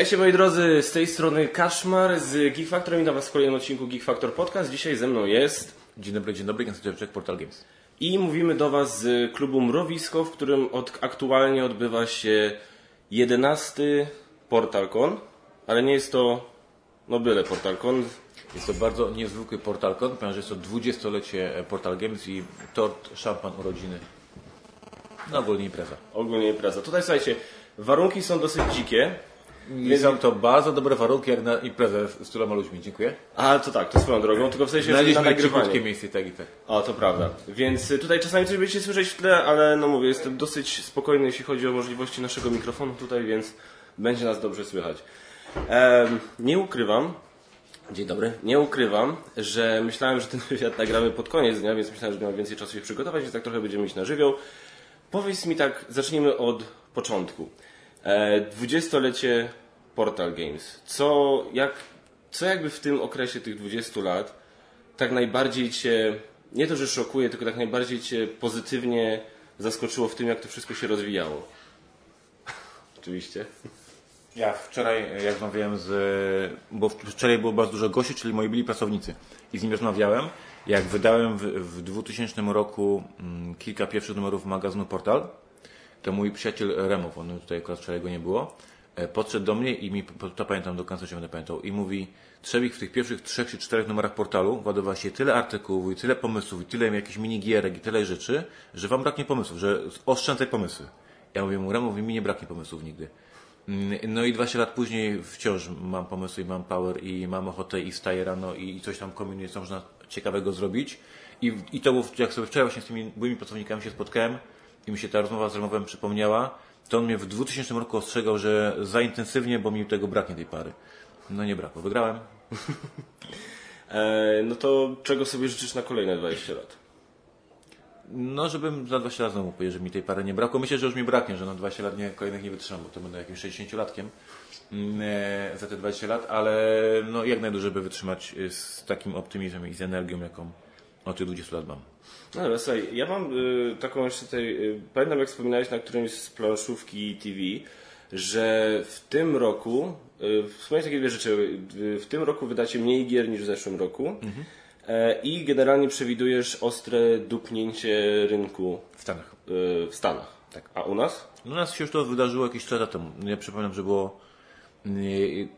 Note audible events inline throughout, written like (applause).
Witajcie moi drodzy, z tej strony Kaszmar z Geek Factor. Witam Was w kolejnym odcinku Geek Factor Podcast. Dzisiaj ze mną jest Dzień dobry, dzień dobry, Dziewczek, Portal Games. i mówimy do Was z klubu Mrowisko, w którym od, aktualnie odbywa się 11 PortalCon, ale nie jest to no byle PortalCon. Jest to bardzo niezwykły PortalCon, ponieważ jest to 20-lecie Portal Games i tort, szampan, urodziny. No ogólnie impreza. Ogólnie impreza. Tutaj słuchajcie, warunki są dosyć dzikie. I są to bardzo dobre warunki jak na imprezę z tyloma ludźmi. Dziękuję. A to tak, to swoją drogą, tylko w sensie na Znaleźliśmy nagrywanie. cichutkie miejsce tak i tak. O, to prawda. Więc y, tutaj czasami coś będziecie słyszeć w tle, ale no mówię, jestem dosyć spokojny, jeśli chodzi o możliwości naszego mikrofonu tutaj, więc będzie nas dobrze słychać. Em, nie ukrywam, dzień dobry, nie ukrywam, że myślałem, że ten (laughs) wywiad nagramy pod koniec dnia, więc myślałem, że miałem więcej czasu się przygotować, więc tak trochę będziemy mieć na żywioł. Powiedz mi tak, zacznijmy od początku. E, Dwudziestolecie Portal Games. Co, jak, co jakby w tym okresie tych 20 lat tak najbardziej Cię, nie to, że szokuje, tylko tak najbardziej Cię pozytywnie zaskoczyło w tym, jak to wszystko się rozwijało? (laughs) Oczywiście. Ja wczoraj, jak rozmawiałem z. Bo wczoraj było bardzo dużo gości, czyli moi byli pracownicy. I z nimi rozmawiałem. Jak wydałem w, w 2000 roku mm, kilka pierwszych numerów magazynu Portal, to mój przyjaciel Remow, on tutaj akurat wczoraj go nie było, podszedł do mnie i mi, to pamiętam do końca się będę pamiętał, i mówi, Trzewik w tych pierwszych trzech czy czterech numerach portalu ładowa się tyle artykułów i tyle pomysłów i tyle jakichś minigierek i tyle rzeczy, że wam braknie pomysłów, że oszczędzaj pomysły. Ja mówię mu, Remow, mi nie braknie pomysłów nigdy. Mm, No i 20 lat później wciąż mam pomysły i mam power i mam ochotę i wstaję rano i coś tam kombinuję, co można ciekawego zrobić. I, I to było, jak sobie wczoraj właśnie z tymi byłymi pracownikami się spotkałem i mi się ta rozmowa z Remowem przypomniała, to on mnie w 2000 roku ostrzegał, że za intensywnie, bo mi tego braknie tej pary. No nie brakło. Wygrałem. (laughs) E, no to czego sobie życzysz na kolejne 20 lat? No, żebym za 20 lat znowu powiedział, że mi tej pary nie brakło. Myślę, że już mi braknie, że na 20 lat nie, kolejnych nie wytrzymam, bo to będę jakimś 60-latkiem mm, e, za te 20 lat, ale no, jak najdłużej, żeby wytrzymać e, z takim optymizmem i z energią, jaką od tych 20 lat mam. No ale słuchaj, ja mam y, taką jeszcze tutaj, y, pamiętam jak wspominałeś na którymś z planszówki TV, że w tym roku, y, wspomniałeś takie dwie rzeczy, y, w tym roku wydacie mniej gier niż w zeszłym roku e, i generalnie przewidujesz ostre dupnięcie rynku W Stanach. y, w Stanach. Tak. A u nas? No nas się już to wydarzyło jakieś 4 lata temu. Ja przypominam, że było. nie,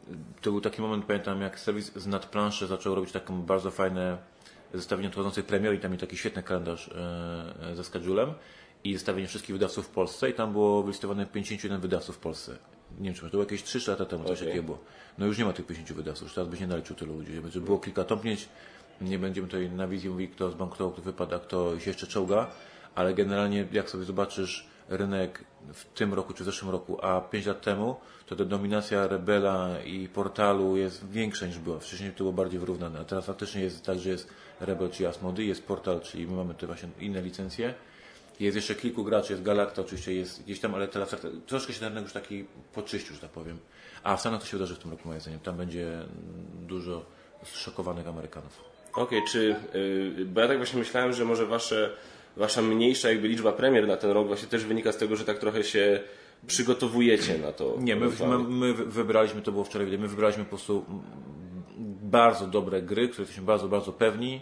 To był taki moment, pamiętam, jak serwis z nadplanszy zaczął robić taką bardzo fajne zestawienie odchodzących premier i tam miał taki świetny kalendarz e, e, ze schedulem i zestawienie wszystkich wydawców w Polsce i tam było wylistowane 51 wydawców w Polsce. Nie wiem, czy to było jakieś 3 lata temu, coś Okej. takiego było. No już nie ma tych 50 wydawców, już teraz byś nie naliczył tylu ludzi. Będzie było kilka tąpnięć, nie będziemy tutaj na wizji mówić, kto zbankrutował, kto wypada, kto się jeszcze czołga, ale generalnie jak sobie zobaczysz rynek w tym roku czy w zeszłym roku, a 5 lat temu, to ta dominacja Rebela i portalu jest większa niż była. Wcześniej to było bardziej wyrównane, a teraz faktycznie jest tak, że jest Rebel czy Asmody, jest portal, czyli my mamy te właśnie inne licencje. Jest jeszcze kilku graczy, jest Galacta oczywiście, jest gdzieś tam, ale teraz tak- troszkę się ten rynek już taki poczyścił, że tak powiem. A w Stanach to się wydarzy w tym roku moim zdaniem. Tam będzie dużo zszokowanych Amerykanów. Okej, czy, y, bo ja tak właśnie myślałem, że może wasze, wasza mniejsza jakby liczba premier na ten rok właśnie też wynika z tego, że tak trochę się przygotowujecie na to. Nie, my, my, my wybraliśmy, to było wczoraj, my wybraliśmy po prostu bardzo dobre gry, które jesteśmy bardzo, bardzo pewni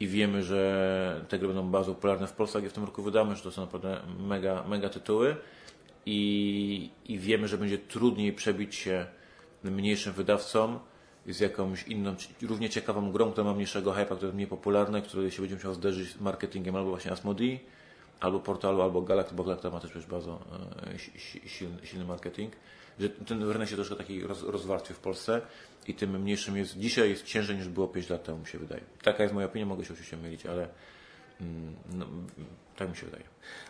i wiemy, że te gry będą bardzo popularne w Polsce, jak w tym roku wydamy, że to są naprawdę mega, mega tytuły i, i wiemy, że będzie trudniej przebić się mniejszym wydawcom z jakąś inną, równie ciekawą grą, która ma mniejszego hype'a, która jest mniej popularna, której się będzie musiał zderzyć z marketingiem albo właśnie Asmodee, albo portalu, albo Galacta, bo Galacta ma też przecież bardzo e, si- si- silny, silny marketing, że ten rynek się troszkę taki roz, rozwarstwił w Polsce i tym mniejszym jest, dzisiaj jest ciężej niż było 5 lat temu, mi się wydaje. Taka jest moja opinia, mogę się oczywiście mylić, ale mm, no, tak mi się wydaje.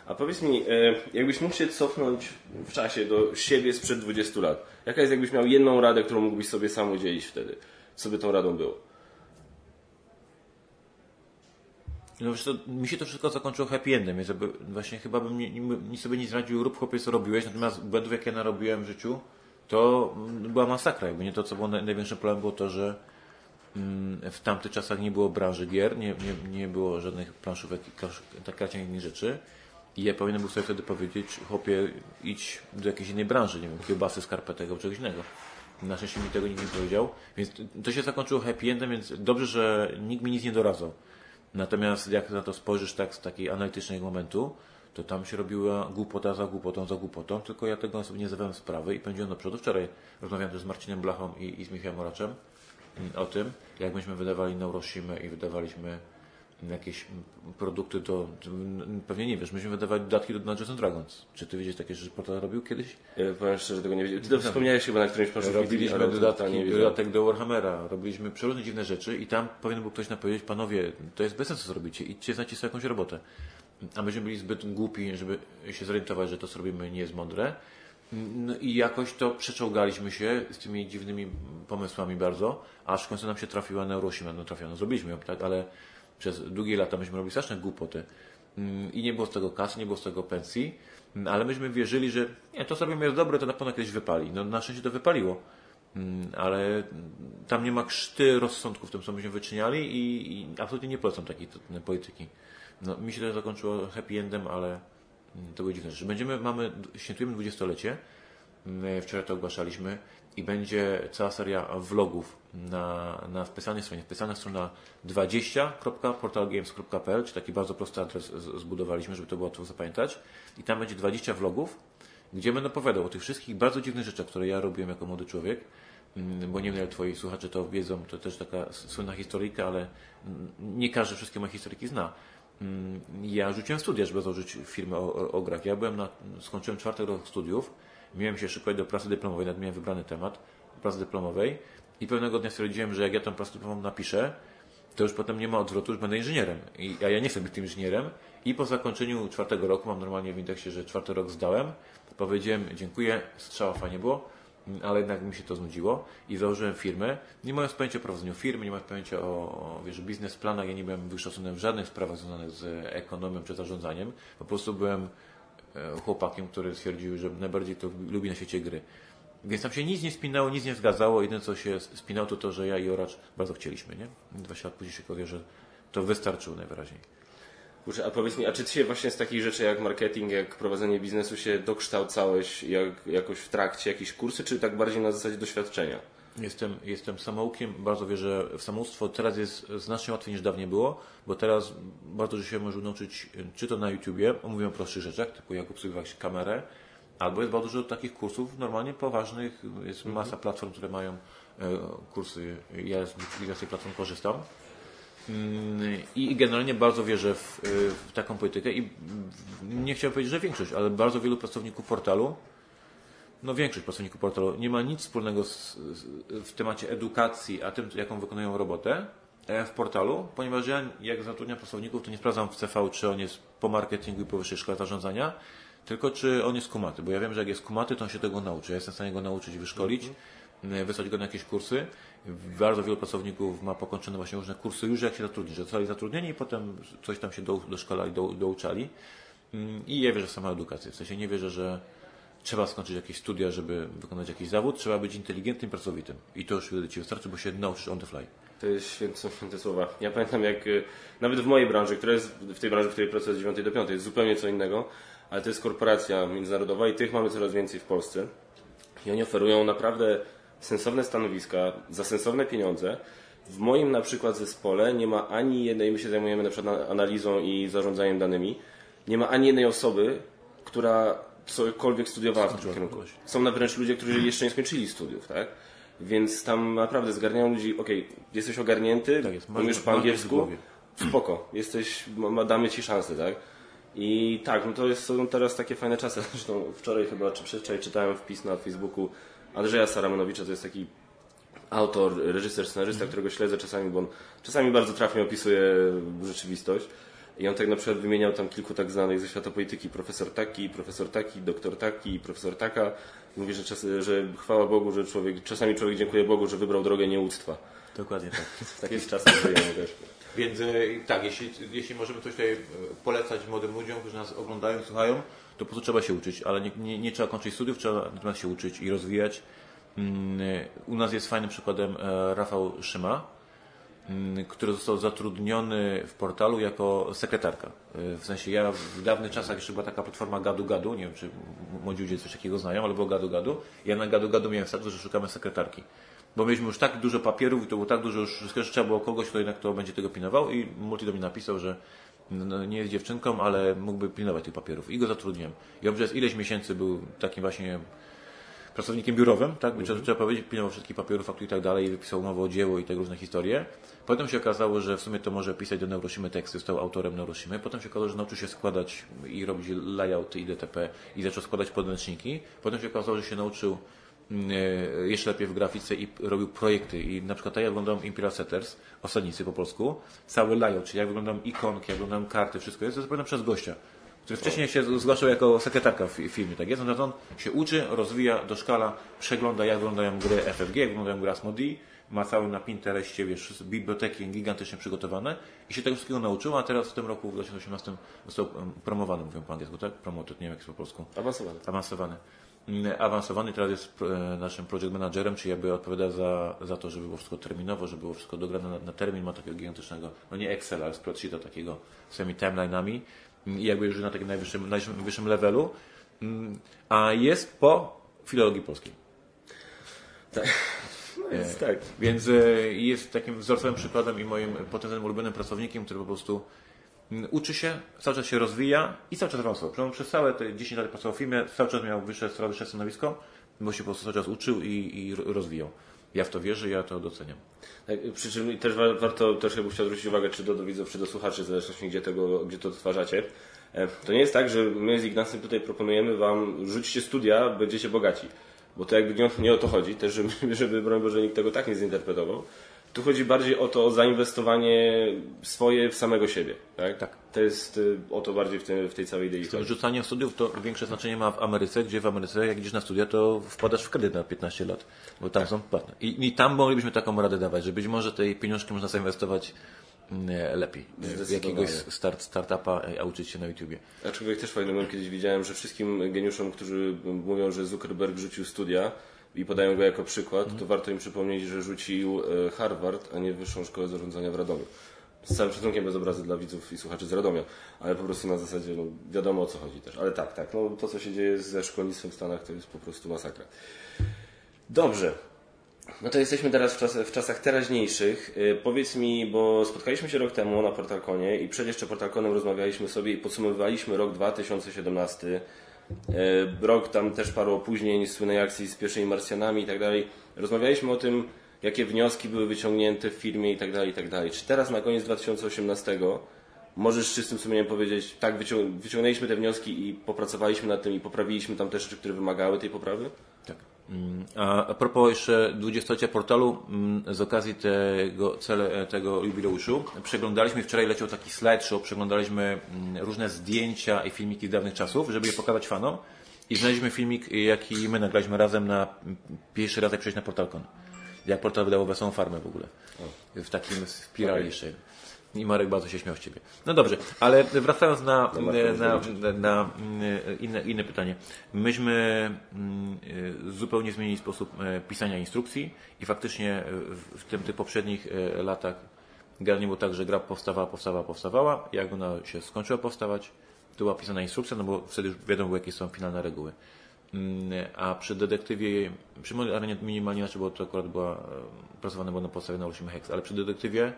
A powiedz mi, e, jakbyś mógł się cofnąć w czasie do siebie sprzed 20 lat, jaka jest jakbyś miał jedną radę, którą mógłbyś sobie sam udzielić wtedy? Co by tą radą było? No to, mi się to wszystko zakończyło happy endem, więc jakby właśnie chyba bym nie sobie nie zradził rób chłopie co robiłeś, natomiast błędów jakie narobiłem w życiu, to mm, była masakra. Jakby nie to, co było naj, największym problemem, było to, że mm, w tamtych czasach nie było branży gier, nie, nie, nie było żadnych planszówek tak kracianych innych rzeczy. I ja powinienem był sobie wtedy powiedzieć, chłopie, idź do jakiejś innej branży, nie wiem, kiełbasy, skarpetek albo czegoś innego. Na szczęście mi tego nikt nie powiedział. Więc to się zakończyło happy endem, więc dobrze, że nikt mi nic nie doradzał. Natomiast jak na to spojrzysz tak z takiego analitycznego momentu, to tam się robiła głupota za głupotą za głupotą, tylko ja tego sobie nie zdawałem sprawy i pędziłem do przodu. Wczoraj rozmawiałem też z Marcinem Blachą i, i z Michałem Moraczem mm, o tym, jak myśmy wydawali Neurosimę i wydawaliśmy jakieś produkty do, pewnie nie wiesz, myśmy wydawali dodatki do Dungeons and Dragons. Czy ty wiedziałeś takie rzeczy, portal robił kiedyś? Ja powiem szczerze, tego nie wiedziałem. Ty to wspomniałeś chyba na którymś poszło Robiliśmy ale dodatki, dodatek do Warhammera, robiliśmy przeróżne dziwne rzeczy i tam powinien był ktoś nam powiedzieć, panowie, to jest bez sensu co robicie, idźcie, znajcie sobie jakąś robotę. A myśmy byli zbyt głupi, żeby się zorientować, że to co robimy nie jest mądre. No i jakoś to przeczołgaliśmy się z tymi dziwnymi pomysłami bardzo, aż w końcu nam się trafiła Neurosima. No trafiono, zrobiliśmy ją, tak, ale przez długie lata myśmy robili straszne głupoty mm, i nie było z tego kasy, nie było z tego pensji, mm, ale myśmy wierzyli, że nie, to sobie jest dobre, to na pewno kiedyś wypali. No na szczęście to wypaliło, mm, ale tam nie ma krzty rozsądku w tym, co myśmy wyczyniali i, i absolutnie nie polecam takiej polityki. No, mi się to zakończyło happy endem, ale to były dziwne rzeczy. Będziemy, mamy, świętujemy dwudziestolecie, wczoraj to ogłaszaliśmy i będzie cała seria vlogów na, na wpisanej stronie. Wpisana strona 20.portalgames.pl, czy taki bardzo prosty adres zbudowaliśmy, żeby to było łatwo zapamiętać. I tam będzie 20 vlogów, gdzie będę opowiadał o tych wszystkich bardzo dziwnych rzeczach, które ja robiłem jako młody człowiek. Mm, bo nie wiem, jak twoi słuchacze to wiedzą, to też taka słynna historyjka, ale nie każdy wszystkie moje historyki zna. Mm, ja rzuciłem studia, żeby założyć firmę o, o, o grach. Ja byłem na, skończyłem czwarty rok studiów, miałem się szykować do pracy dyplomowej, nawet miałem wybrany temat pracy dyplomowej i pewnego dnia stwierdziłem, że jak ja tę pracę dyplomową napiszę, to już potem nie ma odwrotu, już będę inżynierem. I, a ja nie chcę być tym inżynierem. I po zakończeniu czwartego roku, mam normalnie w indeksie, że czwarty rok zdałem, powiedziałem dziękuję, strzała fajnie było, ale jednak mi się to znudziło i założyłem firmę. Nie mając pojęcia o prowadzeniu firmy, nie mając pojęcia o, wiesz, biznesplanach, ja nie byłem wykształcony w żadnych sprawach związanych z ekonomią czy zarządzaniem. Po prostu byłem chłopakiem, który stwierdził, że najbardziej to lubi na świecie gry. Więc tam się nic nie spinało, nic nie zgadzało. Jedyne co się spinało to to, że ja i Oracz bardzo chcieliśmy, nie? Dwa lat później się powie, że to wystarczyło najwyraźniej. Kurczę, a powiedz mi, a czy ty się właśnie z takich rzeczy jak marketing, jak prowadzenie biznesu się dokształcałeś jak, jakoś w trakcie jakieś kursy, czy tak bardziej na zasadzie doświadczenia? Jestem, jestem samoukiem, bardzo wierzę w samouctwo. Teraz jest znacznie łatwiej niż dawniej było, bo teraz bardzo dużo się może nauczyć, czy to na YouTubie, omówię o prostszych rzeczach, typu jak obsługiwać kamerę, albo jest bardzo dużo takich kursów normalnie poważnych, jest mhm. masa platform, które mają e, kursy, ja z, tej platform korzystam. Mm, I generalnie bardzo wierzę w, w, taką politykę i nie chciałbym powiedzieć, że większość, ale bardzo wielu pracowników portalu, no większość pracowników portalu nie ma nic wspólnego z, z, w temacie edukacji, a tym, jaką wykonują robotę w portalu, ponieważ ja jak zatrudniam pracowników, to nie sprawdzam w CV, czy on jest po marketingu i po wyższej szkole zarządzania, tylko czy on jest kumaty, bo ja wiem, że jak jest kumaty, to on się tego nauczy. Ja jestem w stanie go nauczyć, wyszkolić, mm. wysłać go na jakieś kursy. Bardzo wielu pracowników ma pokończone właśnie różne kursy już jak się zatrudni, że zostali zatrudnieni i potem coś tam się do, doszkalali, do, douczali. Mm, I ja wierzę w samą edukację. W sensie nie wierzę, że trzeba skończyć jakieś studia, żeby wykonać jakiś zawód. Trzeba być inteligentnym, pracowitym. I to już wtedy Ci wystarczy, bo się nauczysz on the fly. To jest święte, święte słowa. Ja pamiętam jak, y, nawet w mojej branży, która jest w tej branży, w której pracuję z 9 do 5, jest zupełnie co innego ale to jest korporacja międzynarodowa i tych mamy coraz więcej w Polsce. I oni oferują naprawdę sensowne stanowiska za sensowne pieniądze. W moim na przykład zespole nie ma ani jednej, my się zajmujemy na przykład analizą i zarządzaniem danymi, nie ma ani jednej osoby, która cokolwiek studiowała w tym kierunku. Są na wręcz ludzie, którzy jeszcze nie skończyli studiów, tak? Więc tam naprawdę zgarniają ludzi, okej, okay, jesteś ogarnięty, tak jest, umiesz po angielsku, spoko, jesteś, damy ci szansę, tak? I tak, no to jest, są teraz takie fajne czasy. (laughs) Zresztą wczoraj chyba, czy przedwczoraj czytałem wpis na Facebooku Andrzeja Saramonowicza, to jest taki autor, reżyser, scenarzysta, mm. którego śledzę czasami, bo on czasami bardzo trafnie opisuje rzeczywistość. I on tak na przykład wymieniał tam kilku tak znanych ze świata polityki, profesor taki, profesor taki, doktor taki, profesor taka. Mówi, że, czas, że chwała Bogu, że człowiek, czasami człowiek dziękuję Bogu, że wybrał drogę nieuctwa. Dokładnie tak. (laughs) W takich czasach żyjemy też. Więc e, tak, jeśli, jeśli możemy coś tutaj e, polecać młodym ludziom, którzy nas oglądają, słuchają, to po prostu trzeba się uczyć, ale nie, nie, nie trzeba kończyć studiów, trzeba natomiast się uczyć i rozwijać. Mm, u nas jest fajnym przykładem e, Rafał Szyma, który został zatrudniony w portalu jako sekretarka. Y, W sensie ja w dawnych czasach jeszcze była taka platforma Gadu Gadu, nie wiem czy młodzi ludzie coś takiego znają, ale było Gadu Gadu. Ja na Gadu Gadu miałem status, że szukamy sekretarki. Bo mieliśmy już tak dużo papierów i to było tak dużo już trzeba było kogoś, kto jednak to będzie tego pilnował i Multi do mnie napisał, że no, nie jest dziewczynką, ale mógłby pilnować tych papierów. I go zatrudniłem. I on przez ileś miesięcy był takim właśnie pracownikiem biurowym, tak? Trzeba, trzeba powiedzieć, pilnował wszystkich papierów, faktur i tak dalej, i wypisał umowę o dzieło i te różne historie. Potem się okazało, że w sumie to może pisać do Neuroshimy teksty, został autorem Neuroshimy. Potem się okazało, że nauczył się składać i robić layout i DTP i zaczął składać podręczniki. Potem się okazało, że się nauczył mm, e, jeszcze lepiej w grafice i robił projekty. I na przykład tak jak wyglądam Imperial Setters, osadnicy po polsku, cały layout, czyli jak wyglądam ikonki, jak wyglądam karty, wszystko jest, to jest przez gościa który wcześniej się zgłaszał jako sekretarka w fi- filmie, tak jest? Natomiast on się uczy, rozwija, doszkala, przegląda jak wyglądają gry FFG, jak wyglądają gry Asmodee, ma cały na Pinterestie, wiesz, biblioteki gigantycznie przygotowane i się tego wszystkiego nauczył, a teraz w tym roku, w 2018 został promowany, mówią po angielsku, tak? Promoted, nie wiem jak jest po polsku. Awansowany. Awansowany. Mm, Awansowany teraz jest e, naszym project managerem, czyli jakby odpowiada za, za to, żeby było wszystko terminowo, żeby było wszystko dograne na, na termin, ma takiego gigantycznego, no nie Excel, ale spreadsheeta takiego z tymi timeline'ami i jakby już na takim najwyższym, najwyższym levelu, Mm, a jest po filologii polskiej. Tak. No jest, tak. Więc e, jest takim wzorcowym przykładem i moim potencjalnym ulubionym pracownikiem, który po prostu mm, uczy się, cały czas się rozwija i cały czas awansował. Przez- Przez całe te 10 lat pracował w firmie, cały czas miał wyższe, coraz wyższe stanowisko, bo się po prostu cały czas uczył i, i ro- rozwijał. Ja w to wierzę, ja to doceniam. Tak, przy czym też wa- warto, też bym chciał zwrócić uwagę, czy do, do widzów, czy do słuchaczy, w zależności gdzie, tego, gdzie to odtwarzacie. E, To nie jest tak, że my z Ignacym tutaj proponujemy Wam, rzućcie studia, będziecie bogaci. Bo to jakby nie, nie o to chodzi, też żeby, (laughs) żeby broń Boże nikt tego tak nie zinterpretował. Tu chodzi bardziej o to o zainwestowanie swoje w samego siebie. Tak? Tak. To jest y, o to bardziej w, tym, w tej całej idei. Z rzucaniem studiów to większe znaczenie ma w Ameryce, gdzie w Ameryce, jak idziesz na studia, to wpadasz w kredyt na 15 lat, bo tam są płatne. I, I tam moglibyśmy taką radę dawać, że być może tej pieniążki można zainwestować mm, lepiej w Zdecydowanie. jakiegoś start, startupa, a uczyć się na YouTubie. Aczkolwiek też fajny moment kiedyś widziałem, że wszystkim geniuszom, którzy mówią, że Zuckerberg rzucił studia i podają go jako przykład, to warto im przypomnieć, że rzucił e, Harvard, a nie Wyższą Szkołę Zarządzania w Radomiu. Z całym szacunkiem bez obrazy dla widzów i słuchaczy z Radomia, ale po prostu na zasadzie no, wiadomo o co chodzi też. Ale tak, tak, no, to co się dzieje ze szkolnictwem w Stanach to jest po prostu masakra. Dobrze. No to jesteśmy teraz w, czas, w czasach teraźniejszych. Y, Powiedz mi, bo spotkaliśmy się rok temu na Portalkonie i przed jeszcze Portalkonem rozmawialiśmy sobie i podsumowywaliśmy rok 2017. Y, Rok tam też paru opóźnień, słynnej akcji z pierwszymi Marsjanami i tak dalej. Rozmawialiśmy o tym, jakie wnioski były wyciągnięte w firmie i tak dalej, i tak dalej. Czy teraz na koniec 2018 możesz czystym sumieniem powiedzieć, tak, wycią- wyciągnęliśmy te wnioski i popracowaliśmy nad tym i poprawiliśmy tam te rzeczy, które wymagały tej poprawy? Tak. A, propos jeszcze 20-lecia portalu, mm, z okazji tego, cele, tego jubileuszu, przeglądaliśmy, wczoraj leciał taki slideshow, przeglądaliśmy mm, różne zdjęcia i filmiki z dawnych czasów, żeby je pokazać fanom i znaleźliśmy filmik, jaki my nagraliśmy razem na mm, pierwszy raz, jak przejść na Portalcon. Jak portal wydawał Wesołą Farmę w ogóle. W takim spirali jeszcze. I Marek bardzo się śmiał z Ciebie. No dobrze, ale wracając na, No, na, na, na mm, inne, inne pytanie. Myśmy mm, y, zupełnie zmienili sposób e, pisania instrukcji i faktycznie e, w, tym tych poprzednich e, latach generalnie było tak, że gra powstawała, powstawała, powstawała. Jak ona się skończyła powstawać, to była pisana instrukcja, no bo wtedy już wiadomo jakie są finalne reguły. Mm, A przy detektywie, przy arenie minimalnie inaczej, bo to akurat była pracowane było na podstawie Narushimy Hex, ale przy detektywie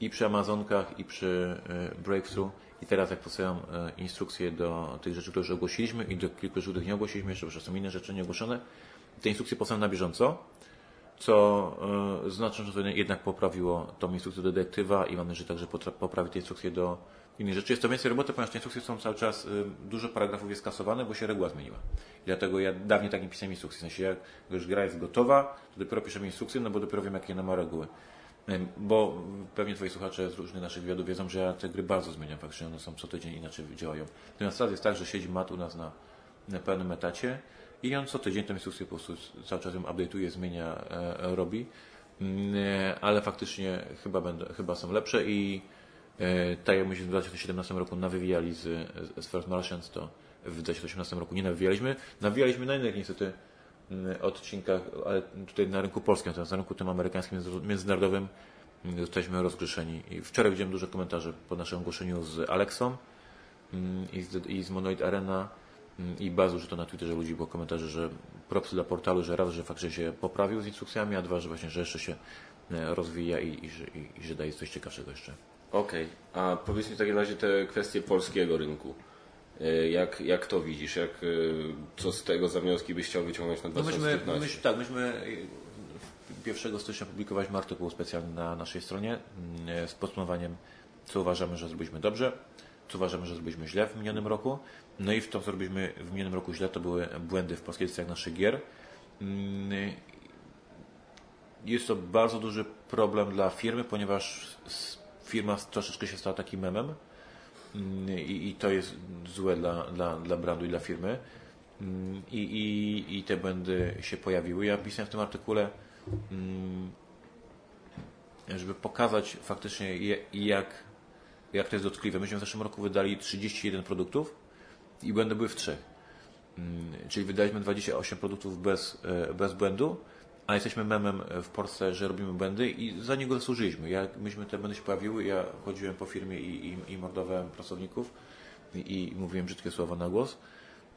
i przy Amazonkach i przy e, Breakthrough i teraz jak powstają e, instrukcje do tych rzeczy, które już ogłosiliśmy i do kilku rzeczy, których nie ogłosiliśmy jeszcze, bo są inne rzeczy nieogłoszone, te instrukcje powstają na bieżąco, co e, znacznie że jednak poprawiło tą instrukcję do detektywa i mam nadzieję, że także poprawi te instrukcje do innych rzeczy. Jest to więcej roboty, ponieważ te instrukcje są cały czas, dużo paragrafów jest kasowane, bo się reguła zmieniła. I dlatego ja dawniej tak nie pisałem instrukcji. W sensie jak już gra jest gotowa, to dopiero piszemy instrukcję, no bo dopiero wiem, jakie ona ma reguły. Bo pewnie Twoi słuchacze z różnych naszych wywiadów wiedzą, że ja te gry bardzo zmieniam, faktycznie one są co tydzień inaczej działają. Natomiast teraz jest tak, że siedzi Mat u nas na, na pełnym etacie i on co tydzień tę instrukcję po prostu cały czas ją update'uje, zmienia, e, e, robi. Mm, e, Ale faktycznie chyba, będą, chyba są lepsze i e, tak jak myśmy w 2017 roku nawywijali z, z First Martians, to w 2018 roku nie nawijaliśmy. Nawijaliśmy na innych niestety odcinkach, ale tutaj na rynku polskim, natomiast na rynku tym amerykańskim, między- międzynarodowym mm, zostaliśmy rozgrzeszeni. I wczoraj widziałem duże komentarze po naszym ogłoszeniu z Alexą mm, i z, i z Monolith Arena mm, i bardzo, że to na Twitterze ludzi było komentarze, że propsy dla portalu, że raz, że faktycznie się poprawił z instrukcjami, a dwa, że właśnie, że jeszcze się e, rozwija i, i, że- i, i że daje coś ciekawszego jeszcze. Okej, a powiedz mi w takim razie te kwestie polskiego rynku. E, Jak, jak to widzisz? Jak, e, co z tego za wnioski byś chciał wyciągnąć na No myśmy, 2015? myśmy, tak, myśmy y, 1 stycznia publikowaliśmy artykuł specjalny na naszej stronie mm, z podsumowaniem, co uważamy, że zrobiliśmy dobrze, co uważamy, że zrobiliśmy źle w minionym roku. No i w to, co robiliśmy w minionym roku źle, to były błędy w polskiej edycjach naszych gier. Mm, Jest to bardzo duży problem dla firmy, ponieważ firma troszeczkę się stała takim memem i, i to jest złe dla, dla, dla brandu i dla firmy. Mm, I, i, I te błędy się pojawiły. Ja pisałem w tym artykule, mm, żeby pokazać faktycznie jak, jak to jest dotkliwe. Myśmy w zeszłym roku wydali 31 produktów i błędy były w trzech. Mm, Czyli wydaliśmy 28 produktów bez, e, bez błędu, a jesteśmy memem w Polsce, że robimy błędy i za niego zasłużyliśmy. Jak myśmy te błędy się pojawiły, ja chodziłem po firmie i, i, i mordowałem pracowników i, i mówiłem brzydkie słowa na głos.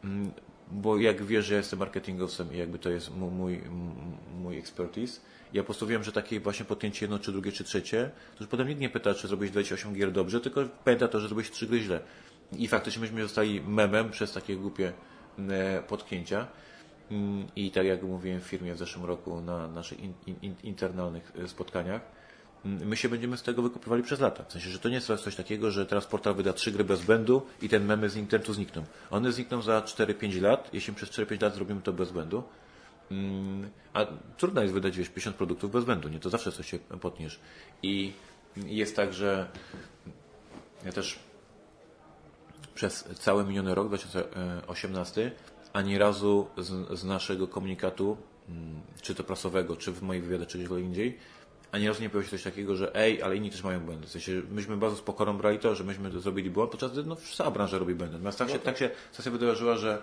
Mm, Bo jak wiesz, że ja jestem marketingowcem i jakby to jest mój, m- mój expertise, ja postanowiłem, że takie właśnie podjęcie jedno, czy drugie, czy trzecie, to już potem nikt nie pyta, czy zrobiłeś 28 gier dobrze, tylko pamięta to, że zrobiłeś 3 gry źle. I faktycznie myśmy zostali memem przez takie głupie e, potknięcia. Mm, I tak jak mówiłem w firmie w zeszłym roku na naszych in, in, internalnych e, spotkaniach, mm, my się będziemy z tego wykupywali przez lata. W sensie, że to nie jest coś takiego, że teraz portal wyda trzy gry bez błędu i ten memy z internetu znikną. One znikną za 4-5 lat, jeśli przez 4-5 lat zrobimy to bez błędu. Mm, A trudno jest wydać wiesz, 50 produktów bez błędu, nie? To zawsze coś się potniesz. I jest tak, że ja też przez cały miniony rok 2018 ani razu z, z naszego komunikatu, mm, czy to prasowego, czy w moich wywiadach, czy gdziekolwiek indziej, ani razu nie pojawiło się coś takiego, że ej, ale inni też mają błędy. W sensie, myśmy bardzo z pokorą brali to, że myśmy zrobili błąd, podczas gdy no, cała branża robi błędy. Natomiast tak się, tak się sytuacja wydarzyła, że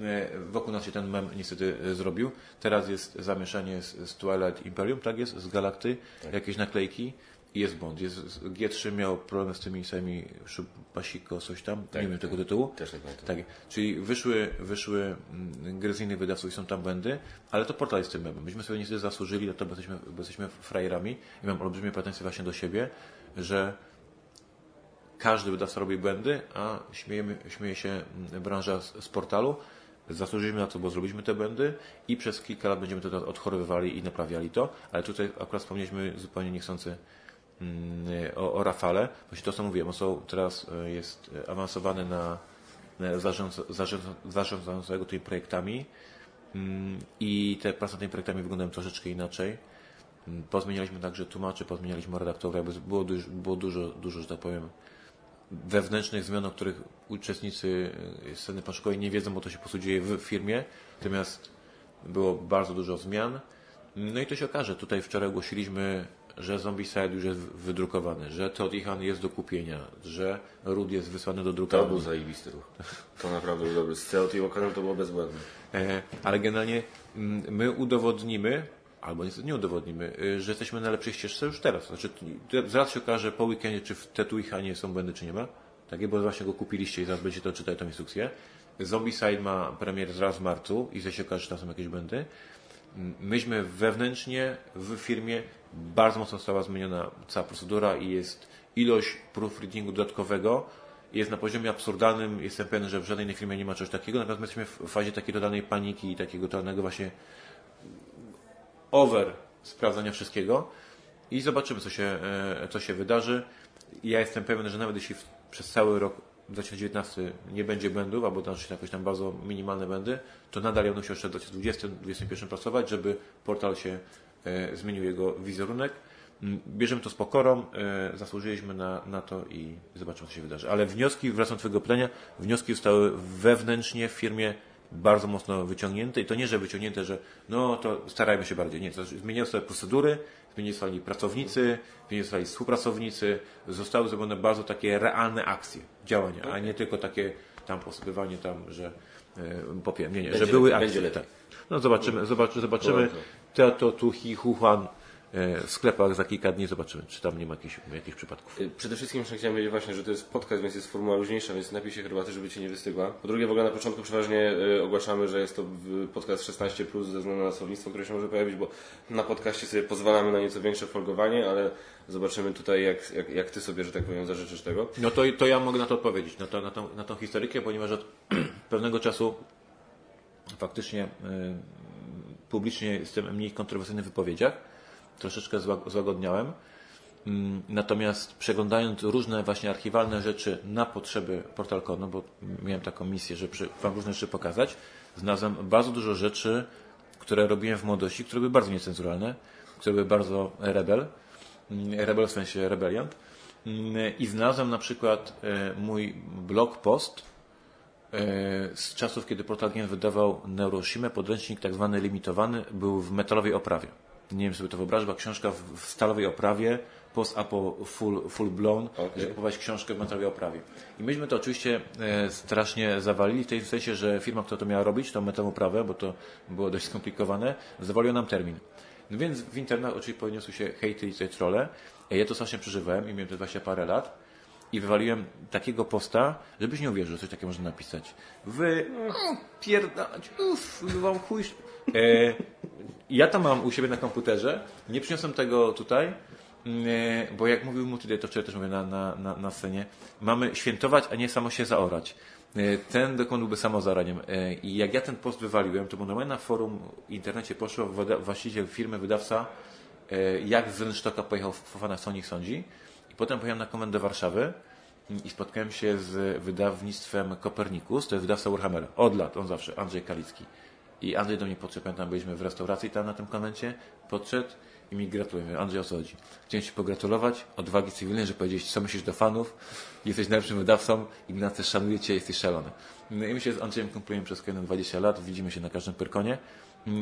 e, wokół nas się ten mem niestety e, zrobił. Teraz jest zamieszanie z, z Twilight Imperium, tak jest, z Galakty, jakieś naklejki jest błąd. Jest, z- G3 miał problem z tymi samymi Pasiko, coś tam, nie wiem tego tytułu. Też tak pamiętam. Tak, czyli wyszły, wyszły mm, gry z innych wydawców i są tam błędy, ale to portal jest tym memem. Myśmy sobie niestety zasłużyli bo jesteśmy, jesteśmy frajerami i mam olbrzymie pretensje właśnie do siebie, że każdy wydawca robi błędy, a śmiejemy, śmieje się mm, branża z, z portalu. Zasłużyliśmy na to, bo zrobiliśmy te błędy i przez kilka lat będziemy to odchorowywali i naprawiali to, ale tutaj akurat wspomnieliśmy zupełnie niechcący o, o Rafale. Właśnie to, co mówiłem, on są, teraz e, jest e, awansowany na zarządza, zarządza, zarządzającego tymi projektami Mm, i te prace nad tymi projektami wyglądają troszeczkę inaczej. Mm, Pozmienialiśmy także tłumaczy, pozmienialiśmy redaktorów, jakby było, dużo, było dużo, dużo, że tak powiem, wewnętrznych zmian, o których uczestnicy e, sceny paszukowej nie wiedzą, bo to się po prostu dzieje w firmie. Natomiast było bardzo dużo zmian. No i to się okaże. Tutaj wczoraj ogłosiliśmy, że Zombicide już jest wydrukowany, że Todd Ihan jest do kupienia, że Rud jest wysłany do To drukarni. był zajebisty ruch. To naprawdę był dobry. Z Teotihuacanem to było bezbłędne. E, Ale generalnie mm, my udowodnimy, albo niestety nie udowodnimy, y, że jesteśmy na lepszej ścieżce już teraz. Znaczy, zaraz się okaże po weekendzie, czy w Tetu Ihanie są błędy, czy nie ma. Takie, bo właśnie go kupiliście i zaraz będziecie to czytać tą instrukcję. Zombicide ma premier zaraz w marcu i zaraz się okaże, że tam są jakieś błędy. Myśmy wewnętrznie w firmie bardzo mocno została zmieniona cała procedura i jest ilość proofreadingu dodatkowego jest na poziomie absurdalnym. Jestem pewien, że w żadnej innej firmie nie ma czegoś takiego. Natomiast my jesteśmy w fazie takiej totalnej paniki i takiego totalnego właśnie over sprawdzania wszystkiego i zobaczymy, co się, e, co się wydarzy. Ja jestem pewien, że nawet jeśli przez cały rok 2019 nie będzie błędów, albo znaczy jakoś tam bardzo minimalne błędy, to nadal ja będę musiał jeszcze w 2020-2021 pracować, żeby portal się e, zmienił jego wizerunek. Mm, Bierzemy to z pokorą, e, zasłużyliśmy na, na to i zobaczymy, co się wydarzy. Ale wnioski, wracając do Twojego pytania, wnioski zostały wewnętrznie w firmie bardzo mocno wyciągnięte i to nie, że wyciągnięte, że no to starajmy się bardziej. Nie, to zmieniają sobie procedury, zostali pracownicy, zostali współpracownicy, zostały zrobione bardzo takie realne akcje, działania, a nie tylko takie tam posypywanie tam, że e, popiem, nie, nie, Będzie że były lepiej, akcje. będzie lepiej. Tak. No zobaczymy, zobaczy, zobaczymy. Dobra. Teato tu hi hu huan w sklepach za kilka dni zobaczymy, czy tam nie ma jakichś, jakichś przypadków. Y, Przede wszystkim jeszcze chciałem powiedzieć właśnie, że to jest podcast, więc jest formuła luźniejsza, więc napij się herbaty, żeby Cię nie wystygła. Po drugie, w ogóle na początku przeważnie y, ogłaszamy, że jest to podcast 16+, plus ze względu na słownictwo, które się może pojawić, bo na podcaście sobie pozwalamy na nieco większe folgowanie, ale zobaczymy tutaj, jak, jak, jak Ty sobie, że tak powiem, zażyczysz tego. No to, to ja mogę na to odpowiedzieć, na, to, na, tą, na tą historykę, ponieważ od (clears throat) pewnego czasu faktycznie publicznie jestem mniej kontrowersyjny w wypowiedziach. Troszeczkę zła- złagodniałem. Mm, Natomiast przeglądając różne właśnie archiwalne rzeczy na potrzeby PortalConu, bo miałem taką misję, żeby Wam różne rzeczy pokazać, znalazłem bardzo dużo rzeczy, które robiłem w młodości, które były bardzo niecenzuralne, które były bardzo rebel, Mm, rebel w sensie rebeliant. Mm, I znalazłem na przykład e, mój blog post e, z czasów, kiedy Portal Game wydawał Neuroshimę, podręcznik tak zwany limitowany, był w metalowej oprawie. Nie wiem sobie to wyobrazić, była książka w, w stalowej oprawie, post-apo full, full blown, Okej. że kupować książkę w metalowej oprawie. I myśmy to oczywiście e, strasznie zawalili, w tej sensie, że firma, która to miała robić, tą metalową oprawę, bo to było dość skomplikowane, zawaliła nam termin. No więc w internecie oczywiście podniosły się hejty i te trolle. Ja to strasznie przeżywałem i miałem te 20 parę lat i wywaliłem takiego posta, żebyś nie uwierzył, że coś takiego można napisać. Wy mm, pierdalać, uff, wam chuj. E, ja to mam u siebie na komputerze, nie przyniosłem tego tutaj, mm, e, bo jak mówił Mutide, to wczoraj też mówię na, na, na, na scenie, mamy świętować, a nie samo się zaorać. E, Ten dokon byłby samozaraniem. I jak ja ten post wywaliłem, to normalnie na forum w internecie poszło właściciel firmy, wydawca, jak z Rynsztoka pojechał w o nich sądzi. I potem pojechałem na komendę Warszawy mm, i spotkałem się z wydawnictwem Kopernikus, to jest wydawca Warhammera. Od lat, on zawsze, Andrzej Kalicki. I Andrzej do mnie podszedł, pamiętam, byliśmy w restauracji tam na tym konwencie, podszedł i mi gratuluje. Andrzej, o co chodzi? Chciałem Ci pogratulować odwagi cywilnej, że powiedziałeś, co myślisz do fanów, jesteś najlepszym wydawcą, Ignacy szanuje Cię, jesteś szalony. No i my się z Andrzejem kumplujemy przez kolejne 20 lat, widzimy się na każdym Pyrkonie.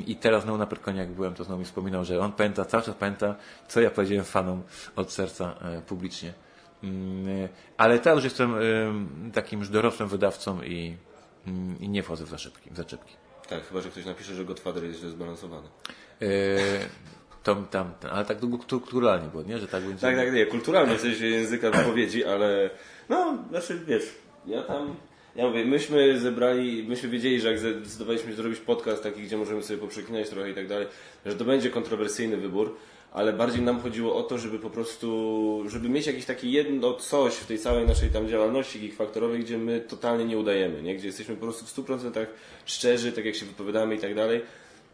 I teraz znowu na Pyrkonie, jak byłem, to znowu mi wspominał, że on pamięta, cały czas pamięta, co ja powiedziałem fanom od serca e, publicznie. Mm, Ale teraz już jestem em, takim już dorosłym wydawcą i, mm, i nie wchodzę w zaczepki. W zaczepki. Tak, chyba, że ktoś napisze, że Godfather jest źle zbalansowany. E, Tom, tam, ale tak kultu- kulturalnie było, nie? Że tak będzie. Tak, tak, nie, kulturalnie w sensie języka wypowiedzi, ale no, znaczy wiesz, ja tam, ja mówię, myśmy zebrali, myśmy wiedzieli, że jak zdecydowaliśmy się zrobić podcast taki, gdzie możemy sobie poprzeklinać trochę i tak dalej, że to będzie kontrowersyjny wybór, ale bardziej nam chodziło o to, żeby po prostu, żeby mieć jakieś takie jedno coś w tej całej naszej tam działalności geekfaktorowej, gdzie my totalnie nie udajemy, nie? Gdzie jesteśmy po prostu w 100% szczerzy, tak jak się wypowiadamy i tak dalej.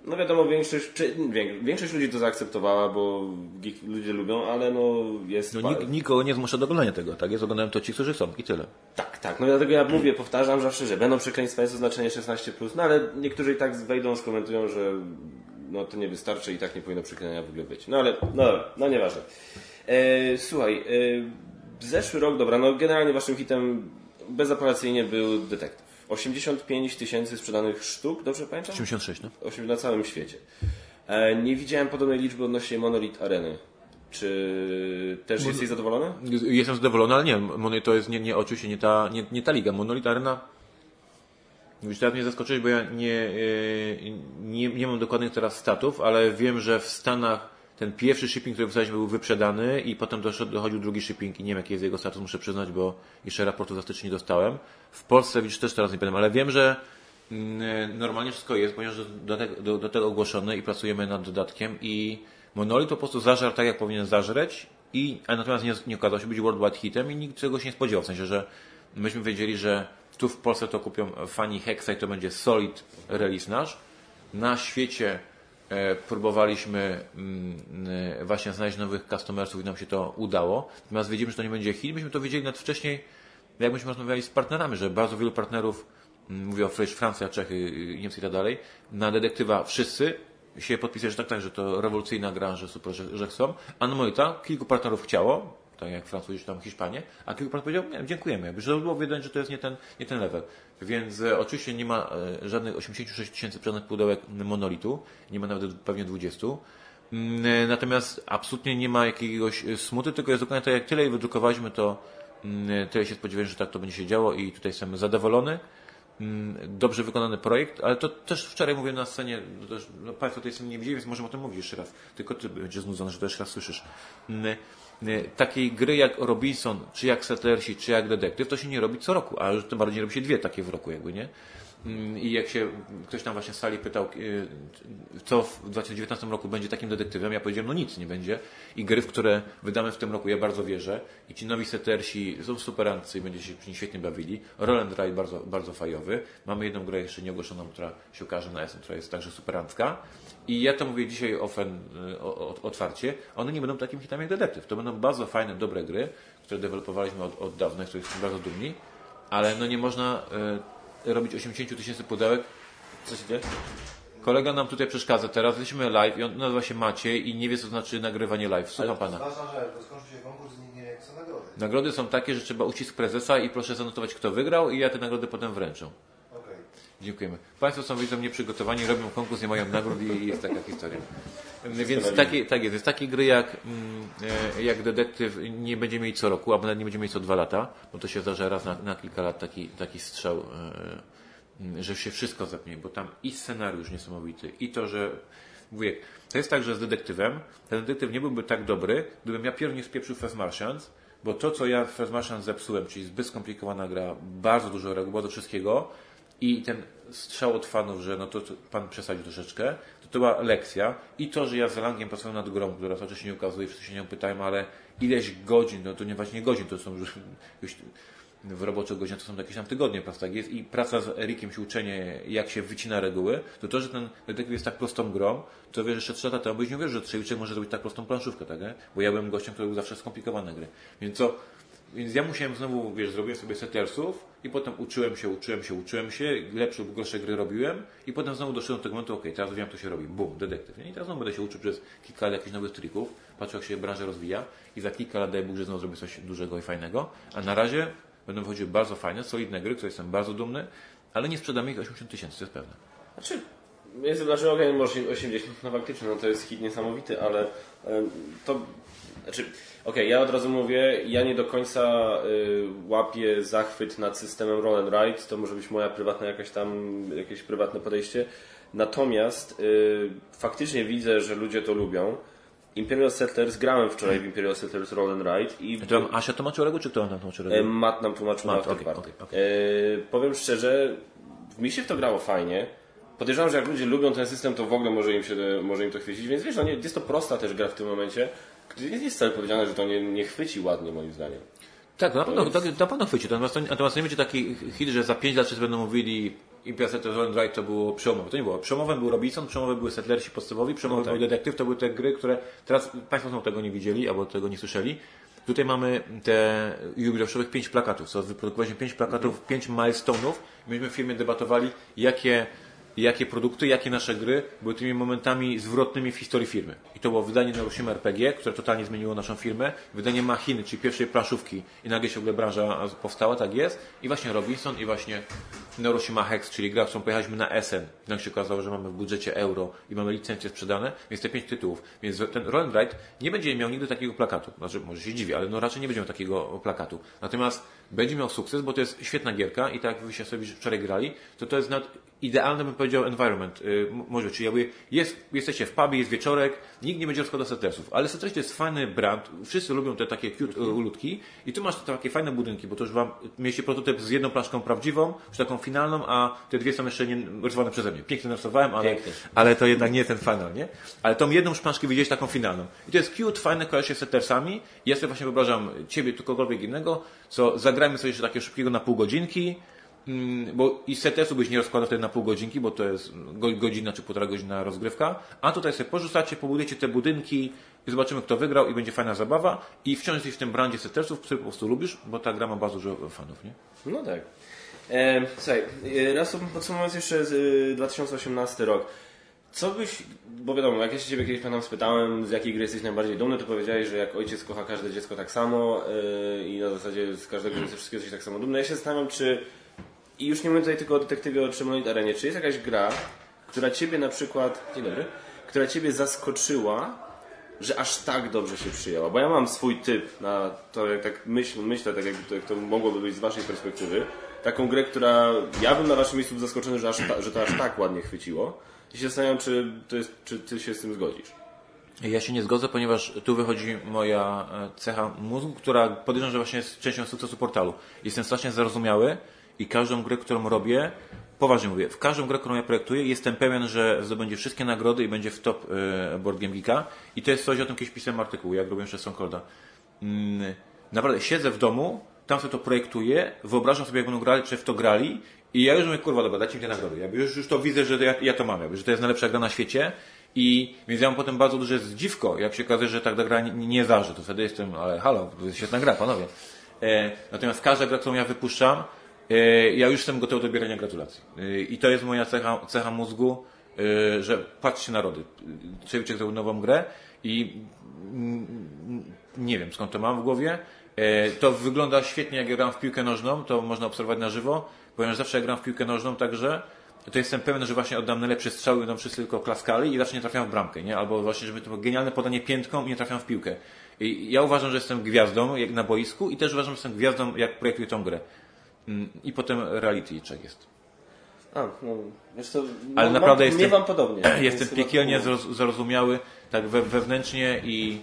No wiadomo, większość, czy, większość ludzi to zaakceptowała, bo geek ludzie lubią, ale no jest... No, pa- nik, nikogo nie zmusza do oglądania tego, tak? Jest oglądają to ci, którzy chcą i tyle. Tak, tak. No dlatego ja mówię, powtarzam zawsze, że będą przekleństwa, jest oznaczenie 16+, no ale niektórzy i tak wejdą, skomentują, że no to nie wystarczy i tak nie powinno przeklenia w ogóle być. No ale, no dobra, no nieważne. E, słuchaj, e, zeszły rok, dobra, no generalnie waszym hitem bezapelacyjnie był Detektyw. 85 tysięcy sprzedanych sztuk, dobrze pamiętam? 86, no. Osiem- na całym świecie. E, nie widziałem podobnej liczby odnośnie Monolith Areny. Czy też jesteś zadowolony? Jestem zadowolony, ale nie, Monolith to jest nie, nie oczywiście nie ta, nie, nie ta liga. Monolith Arena już teraz mnie zaskoczyłeś, bo ja nie, e, nie, nie mam dokładnych teraz statów, ale wiem, że w Stanach ten pierwszy shipping, który wysłaliśmy był wyprzedany i potem dochodził drugi shipping i nie wiem jaki jest jego status, muszę przyznać, bo jeszcze raportu za nie dostałem. W Polsce widzisz też teraz nie pamiętam, ale wiem, że mm, normalnie wszystko jest, ponieważ do, do, do, tego ogłoszone i pracujemy nad dodatkiem i Monolith po prostu zażarł tak, jak powinien zażreć i, a natomiast nie, nie okazał się być worldwide hitem i nikt się nie spodziewał, w sensie, że myśmy wiedzieli, że tu w Polsce to kupią fani Hexa i to będzie solid release nasz. Na świecie e, próbowaliśmy mm, e, właśnie znaleźć nowych customersów i nam się to udało. Natomiast wiedzieliśmy, że to nie będzie hit. Myśmy to wiedzieli nawet wcześniej, jak myśmy rozmawiali z partnerami, że bardzo wielu partnerów, mm, mówię o Francja, Czechy, y, Niemcy i tak dalej, na detektywa wszyscy się podpisali, że tak, tak, że to rewolucyjna gra, że super, że, że chcą. A kilku partnerów chciało, tak jak Francuzi czy tam Hiszpanie, a kilku partnerów powiedział, nie, dziękujemy, jakby, że było widać, że to jest nie ten, nie ten level. Więc e, oczywiście nie ma e, żadnych 86 tysięcy sprzedanych pudełek monolitu, nie ma nawet pewnie 20. Mm, e, Natomiast absolutnie nie ma jakiegoś smuty, tylko jest dokładnie tak, jak tyle i wydrukowaliśmy, to mm, tyle się spodziewałem, że tak to będzie się działo i tutaj jestem zadowolony. mm, dobrze wykonany projekt, ale to też wczoraj mówiłem na scenie, też, no Państwo tej sceny nie widzieli, więc możemy o tym mówić jeszcze raz. Tylko Ty będziesz znudzony, że to jeszcze raz słyszysz. Y, Takiej gry jak Robinson, czy jak Settlersi, czy jak Detektyw, to się nie robi co roku, a już tym bardziej robi się dwie takie w roku jakby, nie? Mm, I jak się ktoś tam właśnie z sali pytał, y, co w 2019 roku będzie takim detektywem, ja powiedziałem, no nic nie będzie. I gry, w które wydamy w tym roku, ja bardzo wierzę. I ci nowi setersi są superancy i będzie się świetnie bawili. Roll and Ride bardzo, bardzo fajowy. Mamy jedną grę jeszcze nieogłoszoną, która się ukaże na SM, która jest także superancka. I ja to mówię dzisiaj ofen, y, otwarcie. One nie będą takim hitami jak detektyw. To będą bardzo fajne, dobre gry, które dewelopowaliśmy od, od dawna, których jesteśmy bardzo dumni. Ale no nie można y, robić 80 tysięcy pudełek Co się dzieje? Kolega nam tutaj przeszkadza teraz, jesteśmy live i on nazywa się Maciej i nie wie co znaczy nagrywanie live. Słucham pana. Ważna rzecz, bo skończy się konkurs i nikt nie wie, jak są nagrody. Nagrody są takie, że trzeba uścisk prezesa i proszę zanotować kto wygrał i ja te nagrody potem wręczę. Dziękujemy. Państwo są widzą nieprzygotowani, robią konkurs, nie mają nagród i jest taka historia. Więc na takie, tak jest, jest takie gry jak, mm, e, jak detektyw nie będziemy mieli co roku, albo nawet nie będziemy mieli co dwa lata, bo to się zdarza raz na, na kilka lat taki, taki strzał, e, mm, że się wszystko zapnie, bo tam i scenariusz niesamowity, i to, że wujek, to jest tak, że z detektywem, ten detektyw nie byłby tak dobry, gdybym ja pierw nie spieprzył Fast Martians, bo to, co ja w Fast Martians zepsułem, czyli zbyt skomplikowana gra, bardzo dużo reguł, bardzo wszystkiego, i ten strzał od fanów, że no to, pan przesadził troszeczkę, to to była lekcja. I to, że ja z Langiem pracowałem nad grą, która cały czas się nie ukazuje, wszyscy się nią pytają, ale ileś godzin, no to nie właśnie godzin, to są już, już w roboczych godzinach to są jakieś tam tygodnie, prawda? Tak jest. I praca z Erikiem, się uczenie, jak się wycina reguły, to to, że ten detektyw jest tak prostą grą, to wiesz, jeszcze trzy lata temu byś nie wierzył, że Trzewiczek może zrobić tak prostą planszówkę, tak? nie? Bo ja byłem gościem, który był zawsze skomplikowane gry. Więc co, więc ja musiałem znowu, wiesz, zrobiłem sobie settersów i potem uczyłem się, uczyłem się, uczyłem się, lepsze lub gorsze gry robiłem i potem znowu doszedłem do tego momentu, okej, teraz wiem, to się robi, bum, detektyw. nie? I teraz znowu będę się uczył przez kilka lat jakichś nowych trików, patrzę, jak się branża rozwija i za kilka lat, daj Bóg, że znowu zrobię coś dużego i fajnego, a na razie będą wychodziły bardzo fajne, solidne gry, które jestem bardzo dumny, ale nie sprzedamy ich 80 tysięcy, to jest pewne. Znaczy, jest znaczy, okej, może 80, no faktycznie, no to jest hit niesamowity, ale to, znaczy, okej, ja od razu mówię, ja nie do końca y, łapię zachwyt nad systemem Roll and Ride, to może być moja prywatna jakaś tam, jakieś prywatne podejście, natomiast y, faktycznie widzę, że ludzie to lubią. Imperial Settlers, grałem wczoraj w Imperial Settlers Roll and Ride i To tam Asia tłumaczyła reguł, czy kto nam tłumaczył E, reguł? Matt nam tłumaczył Matt, Afterparty. okej, okej. E, Powiem szczerze, mi się w to grało fajnie. Podejrzewam, że jak ludzie lubią ten system, to w ogóle może im się może im to chwycić, więc wiesz, no nie, jest to prosta też gra w tym momencie. Nie jest wcale powiedziane, że to nie, nie chwyci ładnie moim zdaniem. Tak, na pewno, tak, na pewno chwyci. Natomiast, to- natomiast nie będzie taki hit, że za 5 lat wszyscy będą mówili Settlers Roll and Ride to było przełomowe. To nie było. Przełomowym był Robinson, przełomowe były Settlersi podstawowi, przełomowy No tak. był Detektyw. To były te gry, które teraz Państwo znowu tego nie widzieli albo tego nie słyszeli. Tutaj mamy te jubileuszowych pięć plakatów. Co wyprodukowaliśmy pięć plakatów, pięć milestone'ów. Myśmy w firmie debatowali, jakie jakie produkty, jakie nasze gry były tymi momentami zwrotnymi w historii firmy. I to było wydanie Neuroshima RPG, które totalnie zmieniło naszą firmę, wydanie Machiny, czyli pierwszej planszówki i nagle się w ogóle branża powstała, tak jest, i właśnie Robinson i właśnie Neuroshima Hex, czyli gra, którą pojechaliśmy na SN. Jak się okazało, że mamy w budżecie euro i mamy licencje sprzedane, więc te pięć tytułów. Więc ten Roll and Ride nie będzie miał nigdy takiego plakatu. Znaczy, może się dziwi, ale no raczej nie będzie miał takiego plakatu. Natomiast będzie miał sukces, bo to jest świetna gierka i tak jak wyście sobie wczoraj grali, to to jest nad idealny, bym powiedział, environment. Yy, m- może, czyli jakby jest, jesteście w pubie, jest wieczorek, nikt nie będzie rozkładał settersów, ale settersy to jest fajny brand, wszyscy lubią te takie cute y, ulotki i tu masz te takie fajne budynki, bo to już wam, mieliście prototyp z jedną plaszką prawdziwą, już taką finalną, a te dwie są jeszcze nie rysowane przeze mnie. Pięknie narysowałem, ale, Pięknie. ale to jednak nie ten final, nie? Ale tą jedną szpaszkę widziałeś taką finalną. I to jest cute, fajne, kojarzy się z settersami. Ja sobie właśnie wyobrażam ciebie, tu kogokolwiek innego, co zagrajmy sobie jeszcze takiego szybkiego na pół godzinki, bo i settersów byś nie rozkładał wtedy na pół godzinki, bo to jest go- godzina czy półtora godzina rozgrywka, a tutaj sobie porzucacie, pobudujecie te budynki i zobaczymy kto wygrał i będzie fajna zabawa i wciąż jesteś w tym brandzie settersów, który po prostu lubisz, bo ta gra ma bardzo dużo fanów, nie? No tak. E, słuchaj, e, raz podsumowując jeszcze z e, 2018 rok. Co byś, bo wiadomo, jak ja się Ciebie kiedyś pamiętam spytałem, z jakiej gry jesteś najbardziej dumny, to powiedziałeś, że jak ojciec kocha każde dziecko tak samo e, i na zasadzie z każdego ze wszystkiego jesteś tak samo dumny. Ja się zastanawiam, czy, i już nie mówię tutaj tylko o detektywie, o Trzemonit Arenie, czy jest jakaś gra, która Ciebie na przykład, dzień dobry, która Ciebie zaskoczyła że aż tak dobrze się przyjęła. Bo ja mam swój typ na to, jak tak myśl, myślę, tak jak to, jak to mogłoby być z waszej perspektywy. Taką grę, która ja bym na waszym miejscu był zaskoczony, że, aż ta, że to aż tak ładnie chwyciło. I się zastanawiam, czy, to jest, czy ty się z tym zgodzisz. Ja się nie zgodzę, ponieważ tu wychodzi moja e, cecha mózgu, która podejrzewam, że właśnie jest częścią sukcesu portalu. Jestem strasznie zarozumiały i każdą grę, którą robię, poważnie mówię, w każdą grę, którą ja projektuję, jestem pewien, że zdobędzie wszystkie nagrody i będzie w top e, Board Game Geeka. I to jest coś, o tym kiedyś pisałem artykuł, jak robiłem jeszcze Stonecolda. Mm, naprawdę, siedzę w domu, tam sobie to projektuję, wyobrażam sobie, jak będą grali, czy w to grali i ja już mówię, kurwa, dobra, dajcie mi te nagrody. Ja już, już to widzę, że ja, ja to mam, jakby, że to jest najlepsza gra na świecie i więc ja mam potem bardzo duże zdziwko, jak się okazuje, że ta gra nie, nie zaży, to wtedy jestem, ale halo, to jest świetna gra, panowie. E, natomiast każda gra, którą ja wypuszczam, ja już jestem gotowy do odbierania gratulacji. E, I to jest moja cecha, cecha mózgu, e, że patrzcie na rody. Przejdźcie tę nową grę i nie wiem skąd to mam w głowie. E, to wygląda świetnie, jak ja gram w piłkę nożną, to można obserwować na żywo, ponieważ zawsze jak gram w piłkę nożną, także to jestem pewien, że właśnie oddam najlepszy strzał i będą wszyscy tylko klaskali i zawsze nie trafiam w bramkę, nie? Albo właśnie, żeby to było genialne podanie piętką i nie trafiam w piłkę. I ja uważam, że jestem gwiazdą jak na boisku i też uważam, że jestem gwiazdą, jak projektuję tą grę. Mm, I potem reality check jest. A, no, wiesz co, Ale naprawdę mam, jestem, wam podobnie. (clears throat) jestem piekielnie zrozumiały, tak we, wewnętrznie i,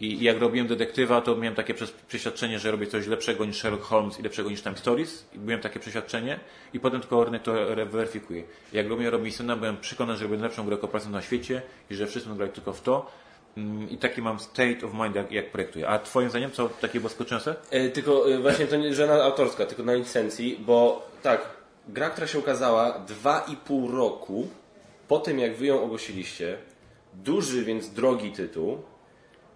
i jak robiłem detektywa, to miałem takie przeświadczenie, że robię coś lepszego niż Sherlock Holmes i lepszego niż Time Stories. I byłem takie przeświadczenie i potem tylko rynek to weryfikuje. Jak robiłem Robinsona, byłem przekonany, że robię najlepszą grę korporacyjną na świecie i że wszyscy grać tylko w to. Mm, I taki mam state of mind, jak, jak projektuję. A twoim zdaniem, co takie było skoczące? E, tylko e, właśnie to nie żadna autorska, tylko na licencji, bo tak, gra, która się ukazała dwa i pół roku po tym, jak wy ją ogłosiliście, duży, więc drogi tytuł,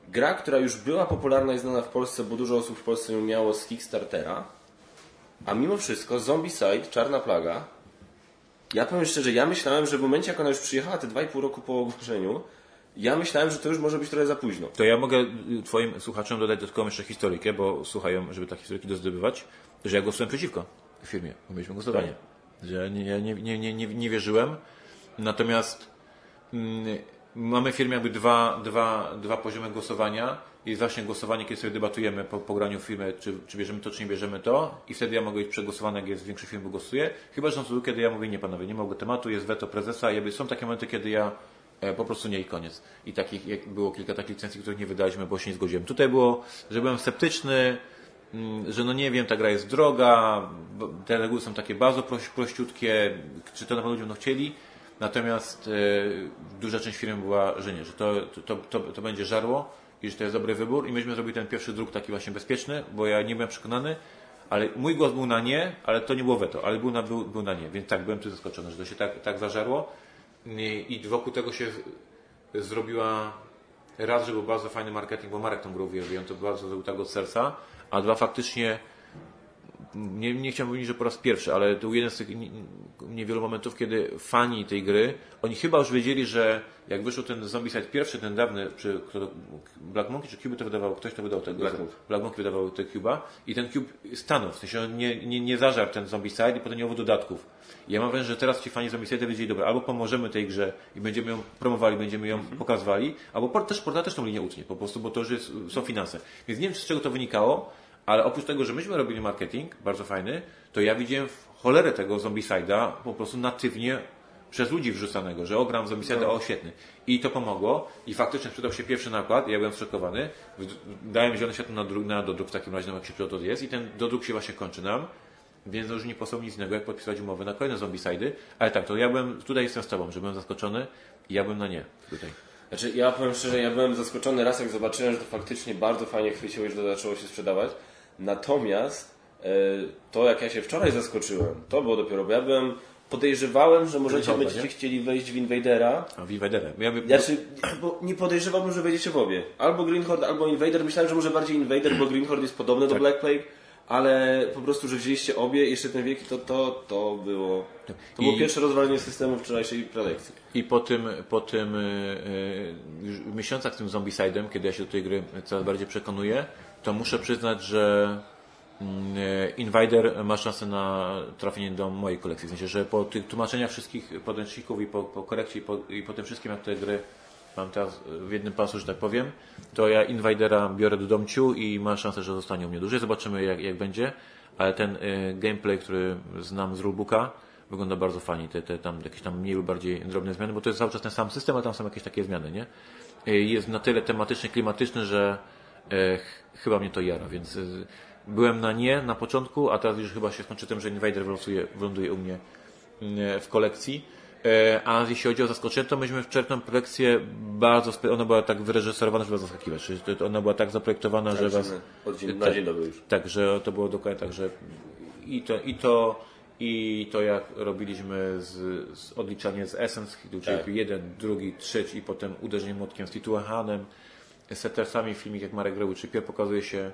gra, która już była popularna i znana w Polsce, bo dużo osób w Polsce ją miało z Kickstartera, a mimo wszystko Zombicide, Czarna Plaga, ja powiem szczerze, ja myślałem, że w momencie, jak ona już przyjechała te dwa i pół roku po ogłoszeniu, ja myślałem, że to już może być trochę za późno. To ja mogę y, Twoim słuchaczom dodać dodatkową jeszcze historykę, bo słuchają, żeby takie historyki dozdobywać, że ja głosowałem przeciwko firmie, bo mieliśmy głosowanie. Że nie, ja nie, nie, nie, nie, nie wierzyłem. Natomiast mm, mamy w firmie jakby dwa, dwa, dwa poziomy głosowania. Jest właśnie głosowanie, kiedy sobie debatujemy po, po graniu w firmę, czy, czy bierzemy to, czy nie bierzemy to. I wtedy ja mogę być przegłosowany, jak jest większość firm głosuje. Chyba, że są sytuacje, kiedy ja mówię, nie panowie, nie mogę tematu, jest weto prezesa. I jakby są takie momenty, kiedy ja po prostu nie i koniec. I takich, było kilka takich licencji, których nie wydaliśmy, bo się nie zgodziłem. Tutaj było, że byłem sceptyczny, mm, że no nie wiem, ta gra jest droga, te reguły są takie bardzo proś, prościutkie, czy to na pewno ludzie będą chcieli. Natomiast e, duża część firm była, że nie, że to, to, to, to będzie żarło i że to jest dobry wybór. I myśmy zrobili ten pierwszy druk taki właśnie bezpieczny, bo ja nie byłem przekonany, ale mój głos był na nie, ale to nie było weto, ale był na, był, był na nie. Więc tak, byłem tu zaskoczony, że to się tak, tak zażarło. I, wokół tego się zrobiła raz, że był bardzo fajny marketing, bo Marek tą grę uwielbiał, on to bardzo zrobił tak od serca, a dwa faktycznie nie, nie chciałbym powiedzieć, że po raz pierwszy, ale to był jeden z tych nie- niewielu momentów, kiedy fani tej gry, oni chyba już wiedzieli, że jak wyszł ten Zombicide pierwszy, ten dawny, czy kto to, Black Monkey czy Cube to wydawał, ktoś to wydał tego. Black Monkey. Black Monkey wydawał te Cuba i ten Cube stanął, w sensie on nie, nie, nie zażarł ten Zombicide i potem nie było dodatków. Ja mam wrażenie, że teraz ci fani Zombicide wiedzieli, dobra, albo pomożemy tej grze i będziemy ją promowali, będziemy ją pokazywali, albo por- też porta też tą linię utnie, po prostu, bo to już jest, są finanse. Więc nie wiem, z czego to wynikało, ale oprócz tego, że myśmy robili marketing, bardzo fajny, to ja widziałem cholerę tego Zombicide'a po prostu natywnie przez ludzi wrzucanego, że ogram Zombicide'a, o świetny. I to pomogło. I faktycznie przydał się pierwszy nakład, ja byłem zszokowany, dałem zielone światło na, dru- na dodruk w takim razie, no jak się to jest. I ten dodruk się właśnie kończy nam, więc już nie poseł nic innego, jak podpisać umowę na kolejne Zombicide'y, ale tak, to ja byłem, tutaj jestem z Tobą, że byłem zaskoczony i ja bym na nie tutaj. Znaczy, ja powiem szczerze, ja byłem zaskoczony raz, jak zobaczyłem, że to faktycznie bardzo fajnie chwyciło i że to zaczęło się sprzedawać. Natomiast e, to, jak ja się wczoraj zaskoczyłem, to było dopiero, bo ja byłem, podejrzewałem, że możecie, Greenhorda, będziecie nie? chcieli wejść w Invadera. A Vivedere. Ja by, Znaczy, bo nie podejrzewałbym, że wejdziecie w obie. Albo Greenhorde, albo Invader. Myślałem, że może bardziej Invader, bo Greenhorde jest podobny do Black Plague, ale po prostu, że wzięliście obie, jeszcze ten wielki, to, to, to było... To było I- pierwsze rozwalenie systemu wczorajszej prelekcji. I po tym, po tym y, już miesiącach z tym Zombicide'em, kiedy ja się do tej gry coraz bardziej przekonuję, to muszę przyznać, że mm, y, Invader ma szansę na trafienie do mojej kolekcji. W sensie, że po tych tłumaczeniach wszystkich podręczników i po, po korekcie i po, i po tym wszystkim, jak te gry mam teraz w jednym pasu, że tak powiem, to ja Invadera biorę do domciu i ma szansę, że zostanie u mnie dłużej. Zobaczymy jak, jak będzie, ale ten y, gameplay, który znam z rulebooka, wygląda bardzo fajnie. Te, te tam jakieś tam mniej lub bardziej drobne zmiany, bo to jest cały czas ten sam system, a tam są jakieś takie zmiany, nie? Y, Jest na tyle tematyczny, klimatyczny, że y, ch- chyba mnie to jara, więc y, byłem na nie na początku, a teraz już chyba się skończy tym, że Invader wylosuje, wyląduje u mnie y, w kolekcji. E, A jeśli chodzi o zaskoczenie, to myśmy w czerpną kolekcję bardzo, ona była tak wyreżyserowana, żeby was zaskakiwać. Czyli ona była tak zaprojektowana, że was... Od dzień, na tak. dzień dobry już. Tak, że to było dokładnie tak, że i to, i to, i to jak robiliśmy z, z odliczanie z Essence, czyli Tak. jeden, drugi, trzeci i potem uderzenie młotkiem z Tituahanem, settersami filmik jak Marek robił, czyli pierw pokazuje się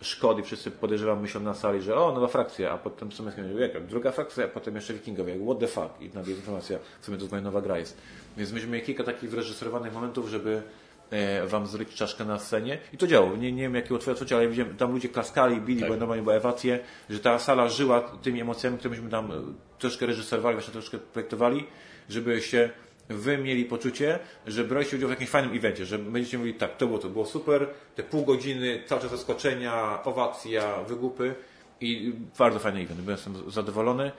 Szkody, wszyscy podejrzewam myślą na sali, że o, nowa frakcja, a potem są jak, jak? Druga frakcja, a potem jeszcze wikingowie, jak what the fuck? I nagle jest informacja, w sumie to moja nowa gra jest. Więc myśmy mieli kilka takich wyreżyserowanych momentów, żeby e, wam zryć czaszkę na scenie. I to działo. Nie, nie wiem jakie twoje odczucie, ale widziałem, tam ludzie klaskali, bili, bo normalnie ewacje, że ta sala żyła tymi emocjami, które myśmy tam e, troszkę reżyserowali, właśnie troszkę projektowali, żeby się wy mieli poczucie, że braliście udział w jakimś fajnym evencie, że będziecie mówili tak, to było to było super, te pół godziny, cały czas zaskoczenia, owacja, wygupy i bardzo fajny event. Byłem jestem zadowolony,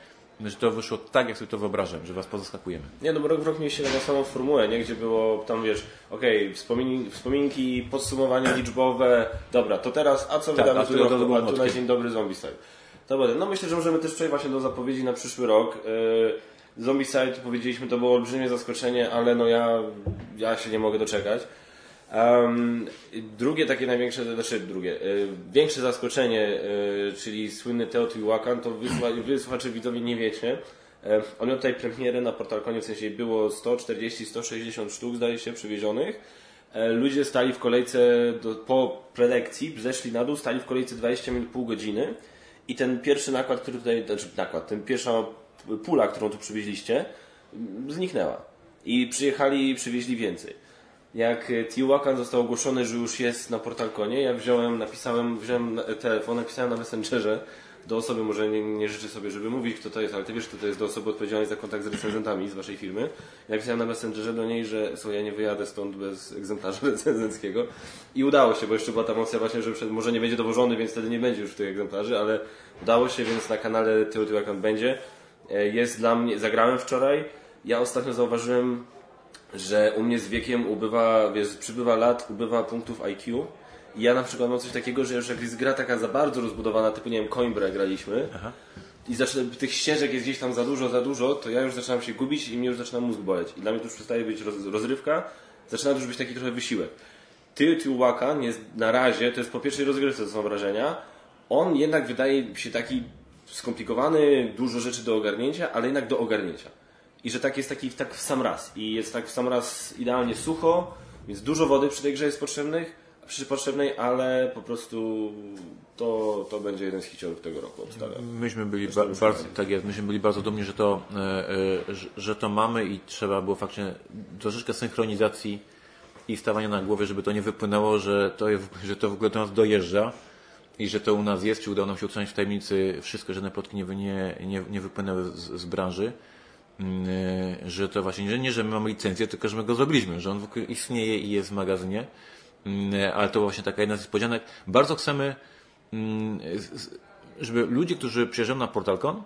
że to wyszło tak, jak sobie to wyobrażam, że was pozaskakujemy. Nie, no bo rok w rok mieliście taką samą formułę, nie? Gdzie było tam, wiesz, okej, wspomin wspominki, podsumowania liczbowe, dobra, to teraz, a co Tak, wydamy a tu roku? było A tu na dzień dobry Zombicide. Dobra, no myślę, że możemy też przejść właśnie do zapowiedzi na przyszły rok. Yy, Zombicide, powiedzieliśmy, to było olbrzymie zaskoczenie, ale no ja, ja się nie mogę doczekać. Um, drugie takie największe, znaczy drugie, y, większe zaskoczenie, y, czyli słynny Teotihuacan, to wy, słucha- wy słuchacze widzowie nie wiecie. E, on miał tutaj premierę na PortalConie, w sensie było 140-160 sztuk, zdaje się, przywiezionych. E, ludzie stali w kolejce do, po prelekcji, zeszli na dół, stali w kolejce 20 minut, pół godziny i ten pierwszy nakład, który tutaj, znaczy nakład, ten pierwsza pula, którą tu przywieźliście, zniknęła. I przyjechali i przywieźli więcej. Jak e, Tijuacan został ogłoszony, że już jest na PortalConie, ja wziąłem, napisałem, wziąłem na- telefon, napisałem na Messengerze do osoby, może nie, nie życzę sobie, żeby mówić kto to jest, ale ty wiesz kto to jest, do osoby odpowiedzialnej za kontakt z recenzentami z waszej firmy. Ja napisałem na Messengerze do niej, że słuchaj, ja nie wyjadę stąd bez egzemplarza (laughs) recenzenckiego. I udało się, bo jeszcze była ta mocja właśnie, że może nie będzie dowożony, więc wtedy nie będzie już tych egzemplarzy, ale udało się, więc na kanale Teotihuacan będzie. E, Jest dla mnie, zagrałem wczoraj. Ja ostatnio zauważyłem, że u mnie z wiekiem ubywa, wiesz, przybywa lat, ubywa punktów IQ. I ja na przykład mam coś takiego, że już jak jest gra taka za bardzo rozbudowana, typu nie wiem, Coimbre graliśmy i zaczyna, tych ścieżek jest gdzieś tam za dużo, za dużo, to ja już zaczynam się gubić i mnie już zaczyna mózg boleć. I dla mnie to już przestaje być roz, rozrywka, zaczyna to już być taki trochę wysiłek. Teotihuacan jest na razie, to jest po pierwszej rozgrywce, to są wrażenia, on jednak wydaje się taki skomplikowany, dużo rzeczy do ogarnięcia, ale jednak do ogarnięcia. I że tak jest taki tak w sam raz. I jest tak w sam raz idealnie sucho, więc dużo wody przy tej grze jest potrzebnych, przy potrzebnej, ale po prostu to, to będzie jeden z hiciorów tego roku, obstawiam. Myśmy byli ba- bardzo, tak jest, myśmy byli bardzo dumni, że to, e, e, że, to mamy i trzeba było faktycznie troszeczkę synchronizacji i stawania na głowie, żeby to nie wypłynęło, że to, jest, że to w ogóle do nas dojeżdża i że to u nas jest, czy udało nam się utrzymać w tajemnicy wszystko, żadne plotki nie, nie, nie, nie wypłynęły z, z branży. Mm, e, Że to właśnie, że nie, że my mamy licencję, tylko że my go zrobiliśmy, że on istnieje i jest w magazynie. Mm, Ale to właśnie taka jedna z niespodzianek. Bardzo chcemy mm, z- żeby ludzie, którzy przyjeżdżają na PortalCon,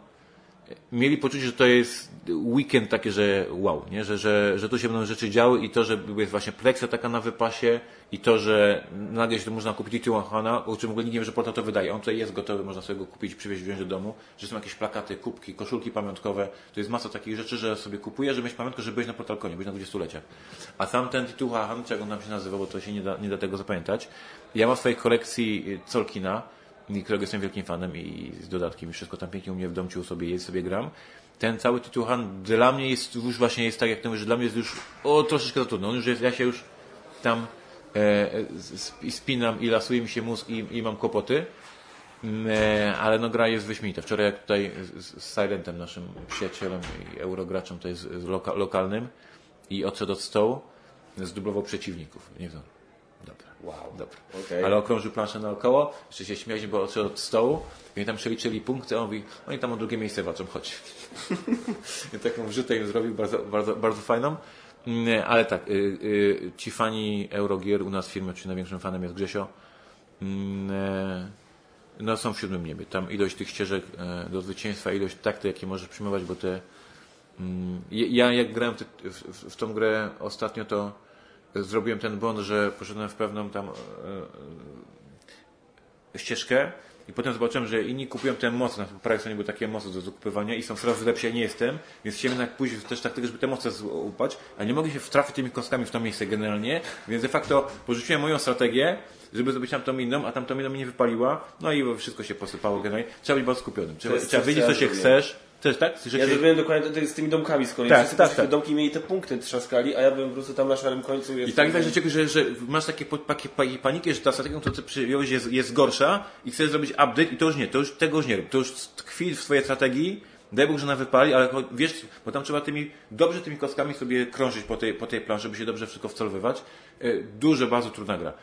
mieli poczucie, że to jest weekend takie, że wow, nie? Że, że, że tu się będą rzeczy działy i to, że jest właśnie pleksa taka na wypasie i to, że nagle się tu można kupić Tijuana, o czym w ogóle nie wie, że portal to wydaje. On tutaj jest gotowy, można sobie go kupić, przywieźć, wziąć do domu, że są jakieś plakaty, kubki, koszulki pamiątkowe. To jest masa takich rzeczy, że sobie kupujesz, żeby mieć pamiątkę, że byłeś na PortalConie, byłeś na 20-leciach. A sam ten Tijuan, czy jak on tam się nazywa, bo to się nie da, nie da tego zapamiętać. Ja mam w swojej kolekcji Colkina, i którego jestem wielkim fanem i z dodatkiem i wszystko tam pięknie u mnie w domciu sobie jest, sobie gram. Ten cały Tituhan dla mnie jest już właśnie jest tak jak mówisz, że dla mnie jest już o troszeczkę za trudno. On już jest, ja się już tam e, sp- spinam i lasuje mi się mózg i, i mam kłopoty. Mm, E, ale no gra jest wyśmienita. Wczoraj jak tutaj z, z Silentem, naszym przyjacielem i eurograczem z, z loka, lokalnym i odszedł od stołu, zdublował przeciwników. Nie wiem. Wow. Dobra. Okej. Ale okrążył planszę naokoło, jeszcze się śmialiśmy, bo odszedł od stołu i oni tam przeliczyli punkty, a on mówi, oni tam o drugie miejsce walczą, chodź. (laughs) I taką wrzutę im zrobił, bardzo, bardzo, bardzo fajną. Mm, Ale tak, y, y, ci fani Eurogier u nas w firmie, oczywiście największym fanem jest Grzesio, mm, e, no są w siódmym niebie. Tam ilość tych ścieżek e, do zwycięstwa, ilość takty, jakie możesz przyjmować, bo te... mm, Ja jak grałem w- w tą grę ostatnio, to zrobiłem ten błąd, że poszedłem w pewną tam e, e, ścieżkę i potem zobaczyłem, że inni kupują te moce, na prawej stronie były takie moce do zakupywania i są coraz lepsze, ja nie jestem, więc chciałem jednak pójść też tak żeby te moce złapać, a nie mogę się wtrafić tymi kostkami w to miejsce generalnie, więc de facto porzuciłem moją strategię, żeby zrobić tamtą inną, a tamtą inną mi nie wypaliła, no i wszystko się posypało generalnie. Trzeba być bardzo skupionym. Trzeba, trzeba wiedzieć, co się chcesz. Też tak? Że Ja się- zrobiłem dokładnie to, to z tymi domkami z kolei. Tak, Wszyscy tak, tak. domki mieli te punkty trzaskali, a ja po prostu tam na szarym końcu. I tak, tak że, czegoś, że, że masz takie, takie pa- paniki, że ta strategia, którą ty przyjąłeś jest, jest gorsza i chcesz zrobić update i to już nie, to już tego już nie rób. To już tkwi w swojej strategii, daj Bóg, że ona wypali, ale wiesz, bo tam trzeba tymi, dobrze tymi kostkami sobie krążyć po tej, po tej planszy, żeby się dobrze wszystko wcelowywać. E, Dużo, bardzo trudna gra.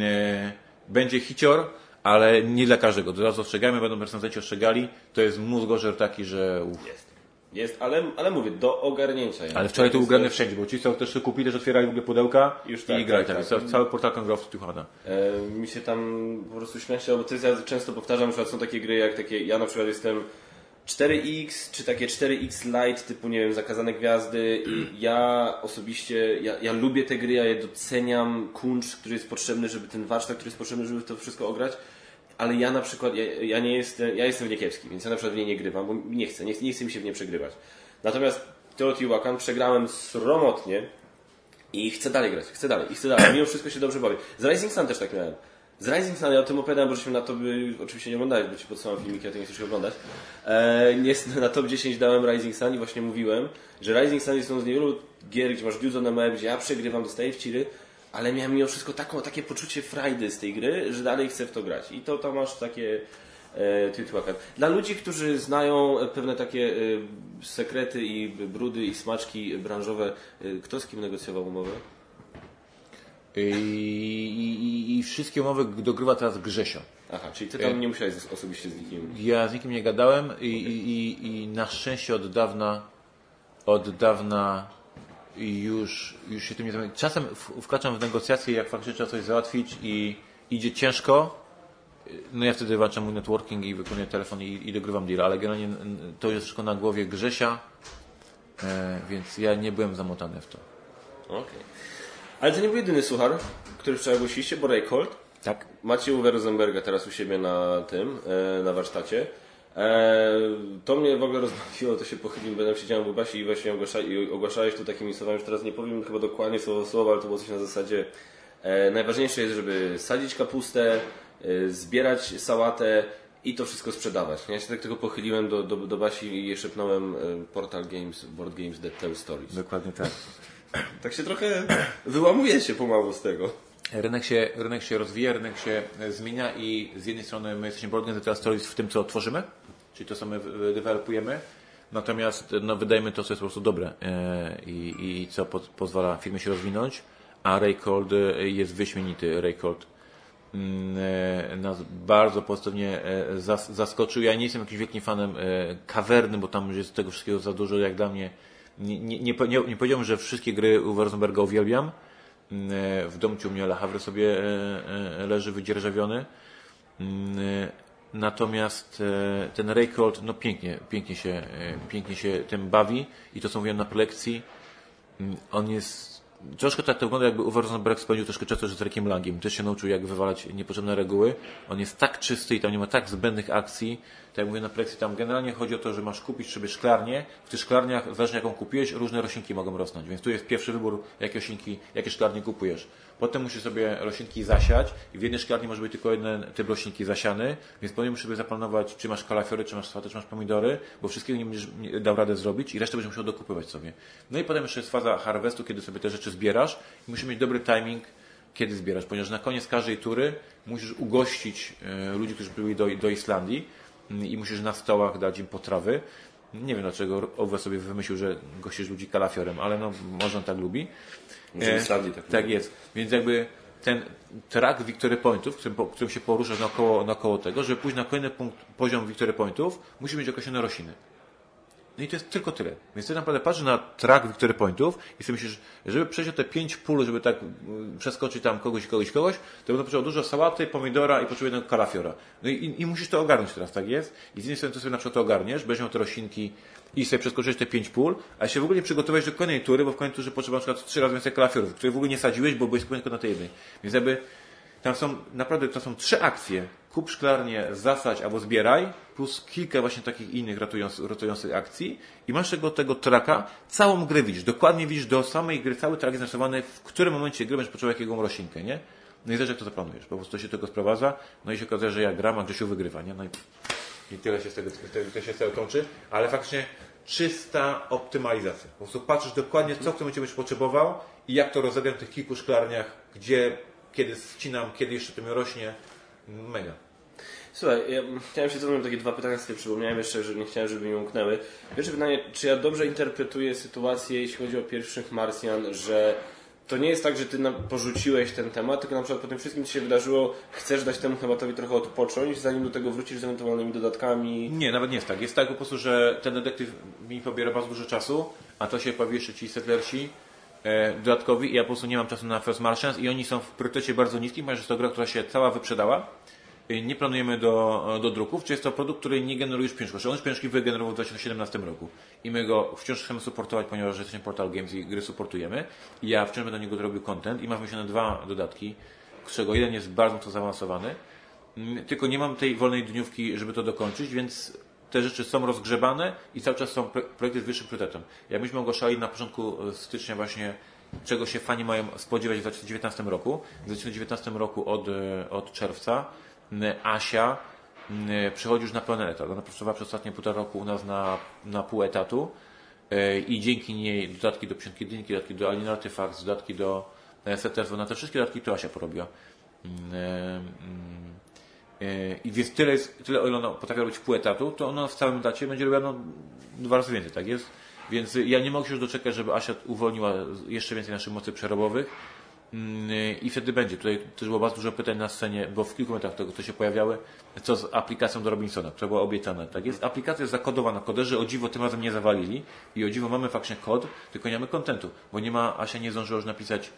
E, Będzie hicior, ale nie dla każdego. Od razu ostrzegajmy, będą recenzenci ostrzegali. To jest mózgorzer taki, że uff. Jest. Jest, ale, ale mówię, do ogarnięcia. Ale wczoraj to był grany wszędzie, bo ci, co też kupili, też otwierali w ogóle pudełka Już i tak, grali tak, tam. tak. Cały- Cały portal w Tuchana. E, mi się tam po prostu śmieszne, bo to jest, ja często powtarzam, że są takie gry jak takie, ja na przykład jestem 4X, czy takie 4X Lite, typu nie wiem, Zakazane Gwiazdy i ja osobiście, ja, ja lubię te gry, ja je doceniam, kuncz, który jest potrzebny, żeby ten warsztat, który jest potrzebny, żeby to wszystko ograć, ale ja na przykład, ja, ja nie jestem, ja jestem w nie kiepski, więc ja na przykład w nie nie grywam, bo nie chcę, nie, nie chcę mi się w nie przegrywać. Natomiast Teotihuacan przegrałem sromotnie, i chcę dalej grać, chcę dalej, i chcę dalej. Mimo wszystko się dobrze bawię. Z Rising Sun też tak miałem. Z Rising Sun ja o tym opowiadałem, bo żeśmy na to by oczywiście nie oglądali, bo ci podsyłam filmiki, a ty nie chcesz oglądać. E, jest, na top 10 dałem Rising Sun i właśnie mówiłem, że Rising Sun jest jedną z niewielu gier, gdzie masz on the Map, gdzie ja przegrywam, dostaję w ciry, ale miałem mimo wszystko taką, takie poczucie frajdy z tej gry, że dalej chcę w to grać. I to, to masz takie e, Teotihuacan. Dla ludzi, którzy znają e, pewne takie e, sekrety i brudy i smaczki branżowe, e, kto z kim negocjował umowę? I, i, I wszystkie umowy dogrywa teraz Grzesio. Aha, czyli ty tam nie musiałeś osobiście z nikim. Ja z nikim nie gadałem i, i, i, i na szczęście od dawna od dawna już, już się tym nie zajmuję. Czasem wkraczam w negocjacje, jak faktycznie trzeba coś załatwić i idzie ciężko. No ja wtedy walczę mój networking i wykonuję telefon i, i dogrywam deal, ale generalnie to jest wszystko na głowie Grzesia, e, więc ja nie byłem zamotany w to. Okej. Ale to nie był jedyny suchar, który wczoraj głosiliście, bo Raycold. Tak? Macie Uwe Rosenberga teraz u siebie na tym, e, na warsztacie. E, to mnie w ogóle rozbawiło, to się pochyliłem, będę siedziałem w Ubasi i właśnie ogłasza, i ogłaszałeś tu takimi słowami, że teraz nie powiem chyba dokładnie słowo słowa, ale to było coś na zasadzie e, najważniejsze jest, żeby sadzić kapustę, e, zbierać sałatę i to wszystko sprzedawać. Ja się tak tylko pochyliłem do, do, do Basi i szepnąłem e, Portal Games, Board Games That Tell Stories. Dokładnie tak. Tak się trochę wyłamuje się pomału z tego. Rynek się, rynek się rozwija, rynek się e, zmienia i z jednej strony my jesteśmy teraz Stories w tym, co tworzymy, czyli to, co my dewelopujemy, natomiast no, wydajemy to, co jest po prostu dobre e, i, i co po, pozwala firmie się rozwinąć, a Raycold e, jest wyśmienity. Raycold mm, e, nas bardzo pozytywnie e, zas- zaskoczył. Ja nie jestem jakimś wielkim fanem e, kawerny, bo tam jest tego wszystkiego za dużo, jak dla mnie. Nie, nie, nie, nie, powiedziałbym, że wszystkie gry u Rosenberga uwielbiam. E, W domu u mnie Le Havre sobie e, e, leży wydzierżawiony. Natomiast ten Raycold, no pięknie, pięknie się, pięknie się tym bawi i to co mówiłem na prelekcji, Mm, on jest troszkę tak to wygląda jakby Uwe Rosenberg spędził troszkę czasu z Rekiem Langiem. Też się nauczył jak wywalać niepotrzebne reguły. On jest tak czysty i tam nie ma tak zbędnych akcji. Tak jak mówię na prelekcji, tam generalnie chodzi o to, że masz kupić sobie szklarnię. W tych szklarniach, zależnie jaką kupiłeś, różne roślinki mogą rosnąć. Więc tu jest pierwszy wybór, jakie roślinki, jakie szklarnie kupujesz. Potem musisz sobie roślinki zasiać i w jednej szklarni może być tylko jeden typ roślinki zasiany, więc potem musisz sobie zaplanować, czy masz kalafiory, czy masz swatę, czy masz pomidory, bo wszystkiego nie będziesz dał radę zrobić i resztę będziesz musiał dokupywać sobie. No i potem jeszcze jest faza harvestu, kiedy sobie te rzeczy zbierasz i musisz mieć dobry timing, kiedy zbierasz, ponieważ na koniec każdej tury musisz ugościć e, ludzi, którzy byli do, do Islandii mm, i musisz na stołach dać im potrawy. Nie wiem dlaczego Owe sobie wymyślił, że gościsz ludzi kalafiorem, ale no może on tak lubi. Może E, Islandii tak tak jest. Więc jakby ten track Victory Pointów, którym, którym się poruszasz naokoło, naokoło tego, żeby pójść na kolejny punkt, poziom Victory Pointów, musi mieć określone rośliny. No i to jest tylko tyle. Więc ty naprawdę patrzysz na track Victory Pointów i sobie myślisz, żeby przejść o te pięć pól, żeby tak mm, przeskoczyć tam kogoś, kogoś, kogoś, to będę potrzebował dużo sałaty, pomidora i potrzebuję jednego kalafiora. No i, i, musisz to ogarnąć teraz, tak jest? I z jednej strony to sobie na przykład to ogarniesz, będziesz miał te roślinki i sobie przeskoczyć te pięć pól, a się w ogóle nie przygotowałeś do kolejnej tury, bo w kolejnej turze potrzeba na przykład trzy razy więcej kalafiorów, które w ogóle nie sadziłeś, bo byłeś tylko na tej jednej. Więc jakby tam są naprawdę to są trzy akcje. Kup szklarnię, zasadź albo zbieraj, plus kilka właśnie takich innych ratujących, ratujących akcji i masz tego, tego traka, całą grę widzisz, dokładnie widzisz do samej gry, cały trak jest narysowany, w którym momencie gry będziesz potrzebował jakiego roślinkę, nie? No i zależy jak to zaplanujesz, po prostu to się tego sprowadza, no i się okazuje, że ja gram, a Grzesiu wygrywa, nie? No i, i tyle się z tego, to się z tego kończy, ale faktycznie czysta optymalizacja. Po prostu patrzysz dokładnie, co w tym momencie będziesz potrzebował i jak to rozegram w tych kilku szklarniach, gdzie, kiedy ścinam, kiedy jeszcze to mi rośnie. Mega. Słuchaj, ja chciałem się cofnąć takie dwa pytania sobie przypomniałem jeszcze, że nie chciałem, żeby mi umknęły. Pierwsze pytanie, czy ja dobrze interpretuję sytuację, jeśli chodzi o pierwszych Marsjan, że to nie jest tak, że ty porzuciłeś ten temat, tylko na przykład po tym wszystkim, co się wydarzyło, chcesz dać temu tematowi trochę odpocząć, zanim do tego wrócisz z ewentualnymi dodatkami. Nie, nawet nie jest tak. Jest tak po prostu, że ten detektyw mi pobiera bardzo dużo czasu, a to się jeszcze ci settlersi e, dodatkowi i ja po prostu nie mam czasu na First Martians i oni są w priorytecie bardzo niskim, ponieważ jest to gra, która się cała wyprzedała. E, Nie planujemy do, do druków, czy jest to produkt, który nie generuje już pieniążków. Znaczy on już pieniążki wygenerował w 2017 roku i my go wciąż chcemy supportować, ponieważ jesteśmy Portal Games i gry supportujemy. Ja wciąż będę do niego robił content i mam wymyślone dwa dodatki, z czego jeden jest bardzo mocno zaawansowany. Mm, Tylko nie mam tej wolnej dniówki, żeby to dokończyć, więc te rzeczy są rozgrzebane i cały czas są pro- projekty z wyższym priorytetem. Jak myśmy ogłaszali na początku e, stycznia właśnie, czego się fani mają spodziewać w 2019 roku. W 2019 roku od, e, od czerwca Asia przychodzi już na pełen etat. Ona pracowała przez ostatnie półtora roku u nas na, na pół etatu e, i dzięki niej dodatki do Psiątki Dynki, dodatki do Alien Artifacts, dodatki do e, Settersu, na te wszystkie dodatki to Asia porobiła. E, I więc tyle, jest, tyle o ile ona potrafi robić pół etatu, to ona w całym etacie będzie robiła no, dwa razy więcej, tak jest? Więc ja nie mogę się już doczekać, żeby Asia uwolniła jeszcze więcej naszych mocy przerobowych Mm, i wtedy będzie. Tutaj też było bardzo dużo pytań na scenie, bo w kilku momentach tego, co się pojawiały, co z aplikacją do Robinsona, która była obiecana. Tak jest, aplikacja jest zakodowana, koderzy o dziwo tym razem nie zawalili i o dziwo mamy faktycznie kod, tylko nie mamy kontentu, bo nie ma, Asia nie zdążyła już napisać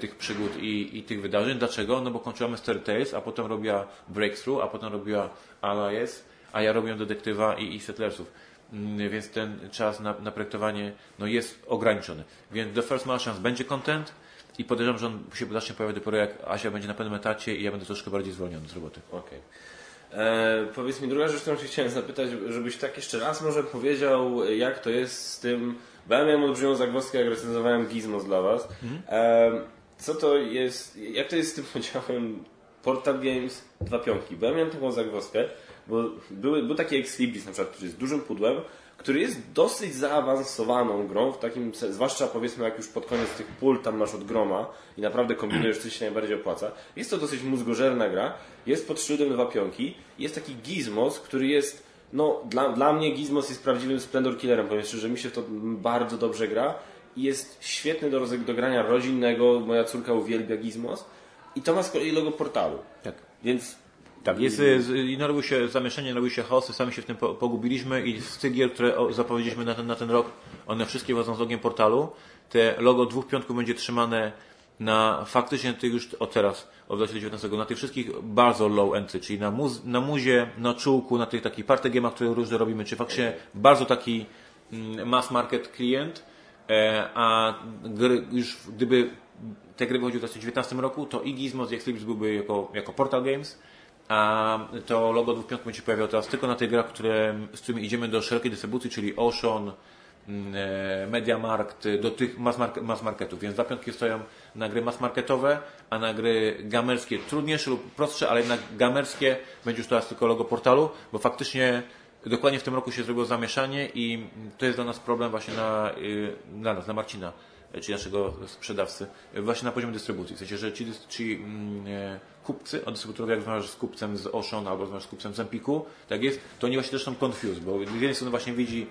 tych przygód i, i tych wydarzeń. Dlaczego? No bo kończyła Mystery Tales, a potem robiła Breakthrough, a potem robiła Allies, a ja robiłem Detektywa i, i Settlersów. Mm, Więc ten czas na, na projektowanie no, jest ograniczony. Więc The First Martians będzie content i podejrzewam, że on się zacznie pojawiać dopiero jak Asia będzie na pewnym etacie i ja będę troszkę bardziej zwolniony z roboty. Okej. E, Powiedz mi druga rzecz, którą się chciałem zapytać, żebyś tak jeszcze raz może powiedział, jak to jest z tym, bo ja miałem olbrzymią zagwozdkę, jak recenzowałem Gizmos dla Was. E, co to jest, jak to jest z tym podziałem Portal Games, dwa pionki? Bo ja miałem taką zagwozdkę, bo były, był taki Ex Libris na przykład, który jest dużym pudłem, który jest dosyć zaawansowaną grą, w takim, zwłaszcza powiedzmy jak już pod koniec tych pól tam masz od groma i naprawdę kombinujesz, coś się najbardziej opłaca. Jest to dosyć mózgożerna gra, jest pod szyldem dwa pionki, jest taki Gizmos, który jest, no dla, dla mnie Gizmos jest prawdziwym Splendor Killerem, powiem szczerze, mi się w to bardzo dobrze gra i jest świetny do, do grania rodzinnego, moja córka uwielbia Gizmos i to ma z kolei logo portalu. Tak. Więc Tak, jest, z- i narobił się zamieszanie, narobił się chaosy, sami się w tym po- pogubiliśmy i z tych gier, które zapowiedzieliśmy na ten, na ten rok, one wszystkie wchodzą z logiem portalu. Te logo dwóch piątków będzie trzymane na faktycznie tych już od teraz, od 2019, na tych wszystkich bardzo low entry, czyli na, muz, na muzie, na czułku, na tych takich party które różne robimy, czy faktycznie bardzo taki mm, mass market klient, e, a gry, już gdyby te gry wychodziły w 2019 roku, to i Gizmos i Exlibris byłby jako, jako Portal Games, a to logo dwóch piątków będzie się pojawiało teraz tylko na tych grach, które, z którymi idziemy do szerokiej dystrybucji, czyli Ocean, Mediamarkt, do tych mass, mark mass marketów. Więc dwa piątki stoją na gry mass marketowe, a na gry gamerskie trudniejsze lub prostsze, ale jednak gamerskie będzie już teraz tylko logo portalu, bo faktycznie dokładnie w tym roku się zrobiło zamieszanie i to jest dla nas problem właśnie na, y, dla nas, na Marcina czyli naszego sprzedawcy, właśnie na poziomie dystrybucji. W sensie, że ci, ci mm, e, kupcy, od dystrybutorów, jak rozmawiasz z kupcem z Ocean albo rozmawiasz z kupcem z Empiku, tak jest, to oni właśnie też są confused, bo z jednej strony właśnie widzi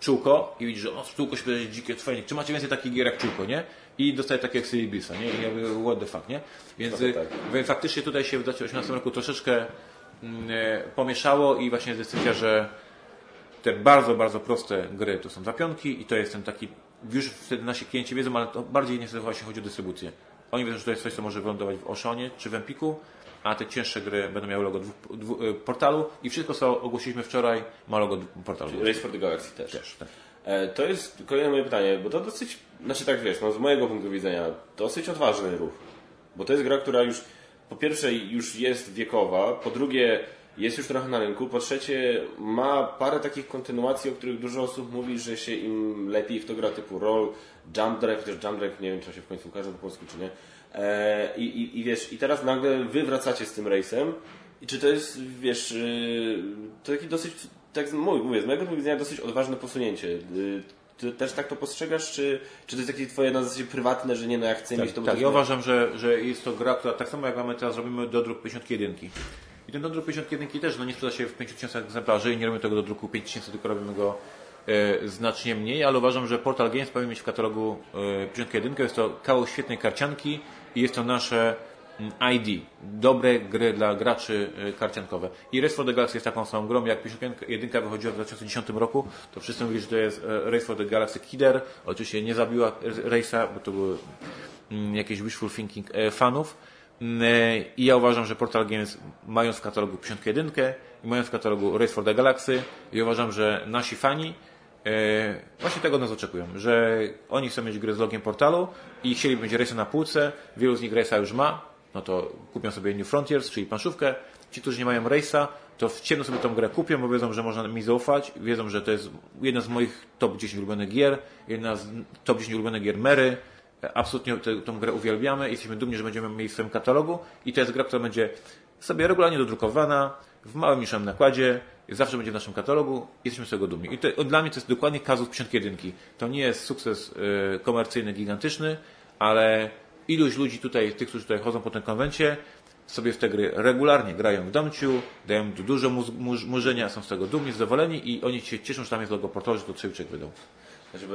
czółko i widzi, że o, czółko się wydaje dzikie, fajnie, czy macie więcej takich gier jak czółko, nie? I dostaje takie jak Syriblisa, nie? I jakby what the fuck, nie? Więc tak. y, faktycznie tutaj się w 2018 roku troszeczkę mm, e, pomieszało i właśnie jest decyzja, że te bardzo, bardzo proste gry to są zapionki i to jest ten taki, już wtedy nasi klienci wiedzą, ale to bardziej niestety właśnie chodzi o dystrybucję. Oni wiedzą, że to jest coś, co może wylądować w Oshonie czy w Empiku, a te cięższe gry będą miały logo dwu, dwu, y, portalu i wszystko, co ogłosiliśmy wczoraj, ma logo portalu. Race for the Galaxy też. Też, tak. E, To jest kolejne moje pytanie, bo to dosyć, znaczy tak wiesz, no z mojego punktu widzenia, dosyć odważny ruch. Bo to jest gra, która już po pierwsze już jest wiekowa, po drugie jest już trochę na rynku, po trzecie ma parę takich kontynuacji, o których dużo osób mówi, że się im lepiej w to gra typu roll, jump drive, chociaż jump drive nie wiem, czy się w końcu ukaże po polsku, czy nie. E, I, i, I wiesz, i teraz nagle wy wracacie z tym rejsem i czy to jest, wiesz, yy, to taki dosyć, tak mówię, mówię, z mojego punktu widzenia dosyć odważne posunięcie. Yy, Ty też tak to postrzegasz, czy, czy to jest takie twoje na zasadzie prywatne, że nie no, ja chcę mieć to Tak, ja uważam, że, że jest to gra, która tak samo jak mamy teraz robimy dodruk 51. I ten dodruk 51 też no, nie sprzeda się w 5000 egzemplarzy i nie robimy tego do druku 5000, tylko robimy go e, znacznie mniej, ale uważam, że Portal Games powinien mieć w katalogu e, 51. Jest to kawał świetnej karcianki i jest to nasze mm, ID. Dobre gry dla graczy e, karciankowe. I Race for the Galaxy jest taką samą grą, jak 51 wychodziła w 2010 roku, to wszyscy mówili, że to jest e, Race for the Galaxy Killer. Oczywiście nie zabiła Race'a, bo to były mm, jakieś wishful thinking fanów. Mm, I ja uważam, że Portal Games mając w katalogu 51 i mając w katalogu Race for the Galaxy i uważam, że nasi fani właśnie tego nas oczekują, że oni chcą mieć gry z logiem portalu i chcieliby mieć Race'a na półce, wielu z nich Race'a już ma, no to kupią sobie New Frontiers, czyli planszówkę. Ci, którzy nie mają Race'a, to w ciemno sobie tą grę kupią, bo wiedzą, że można mi zaufać, wiedzą, że to jest jedna z moich top 10 ulubionych gier, jedna z top 10 ulubionych gier Mary, absolutnie tę tę grę uwielbiamy jesteśmy dumni, że będziemy mieli w swoim katalogu i to jest gra, która będzie sobie regularnie dodrukowana, w małym niższym nakładzie, zawsze będzie w naszym katalogu jesteśmy z tego dumni. I to, dla mnie to jest dokładnie kazus 51. To nie jest sukces y, komercyjny, gigantyczny, ale iluś ludzi tutaj, tych, którzy tutaj chodzą po tym konwencie, sobie w te gry regularnie grają w domciu, dają dużo muz- murzenia, są z tego dumni, zadowoleni i oni się cieszą, że tam jest logo portalu, że to Trzyłczyk wydał. Znaczy,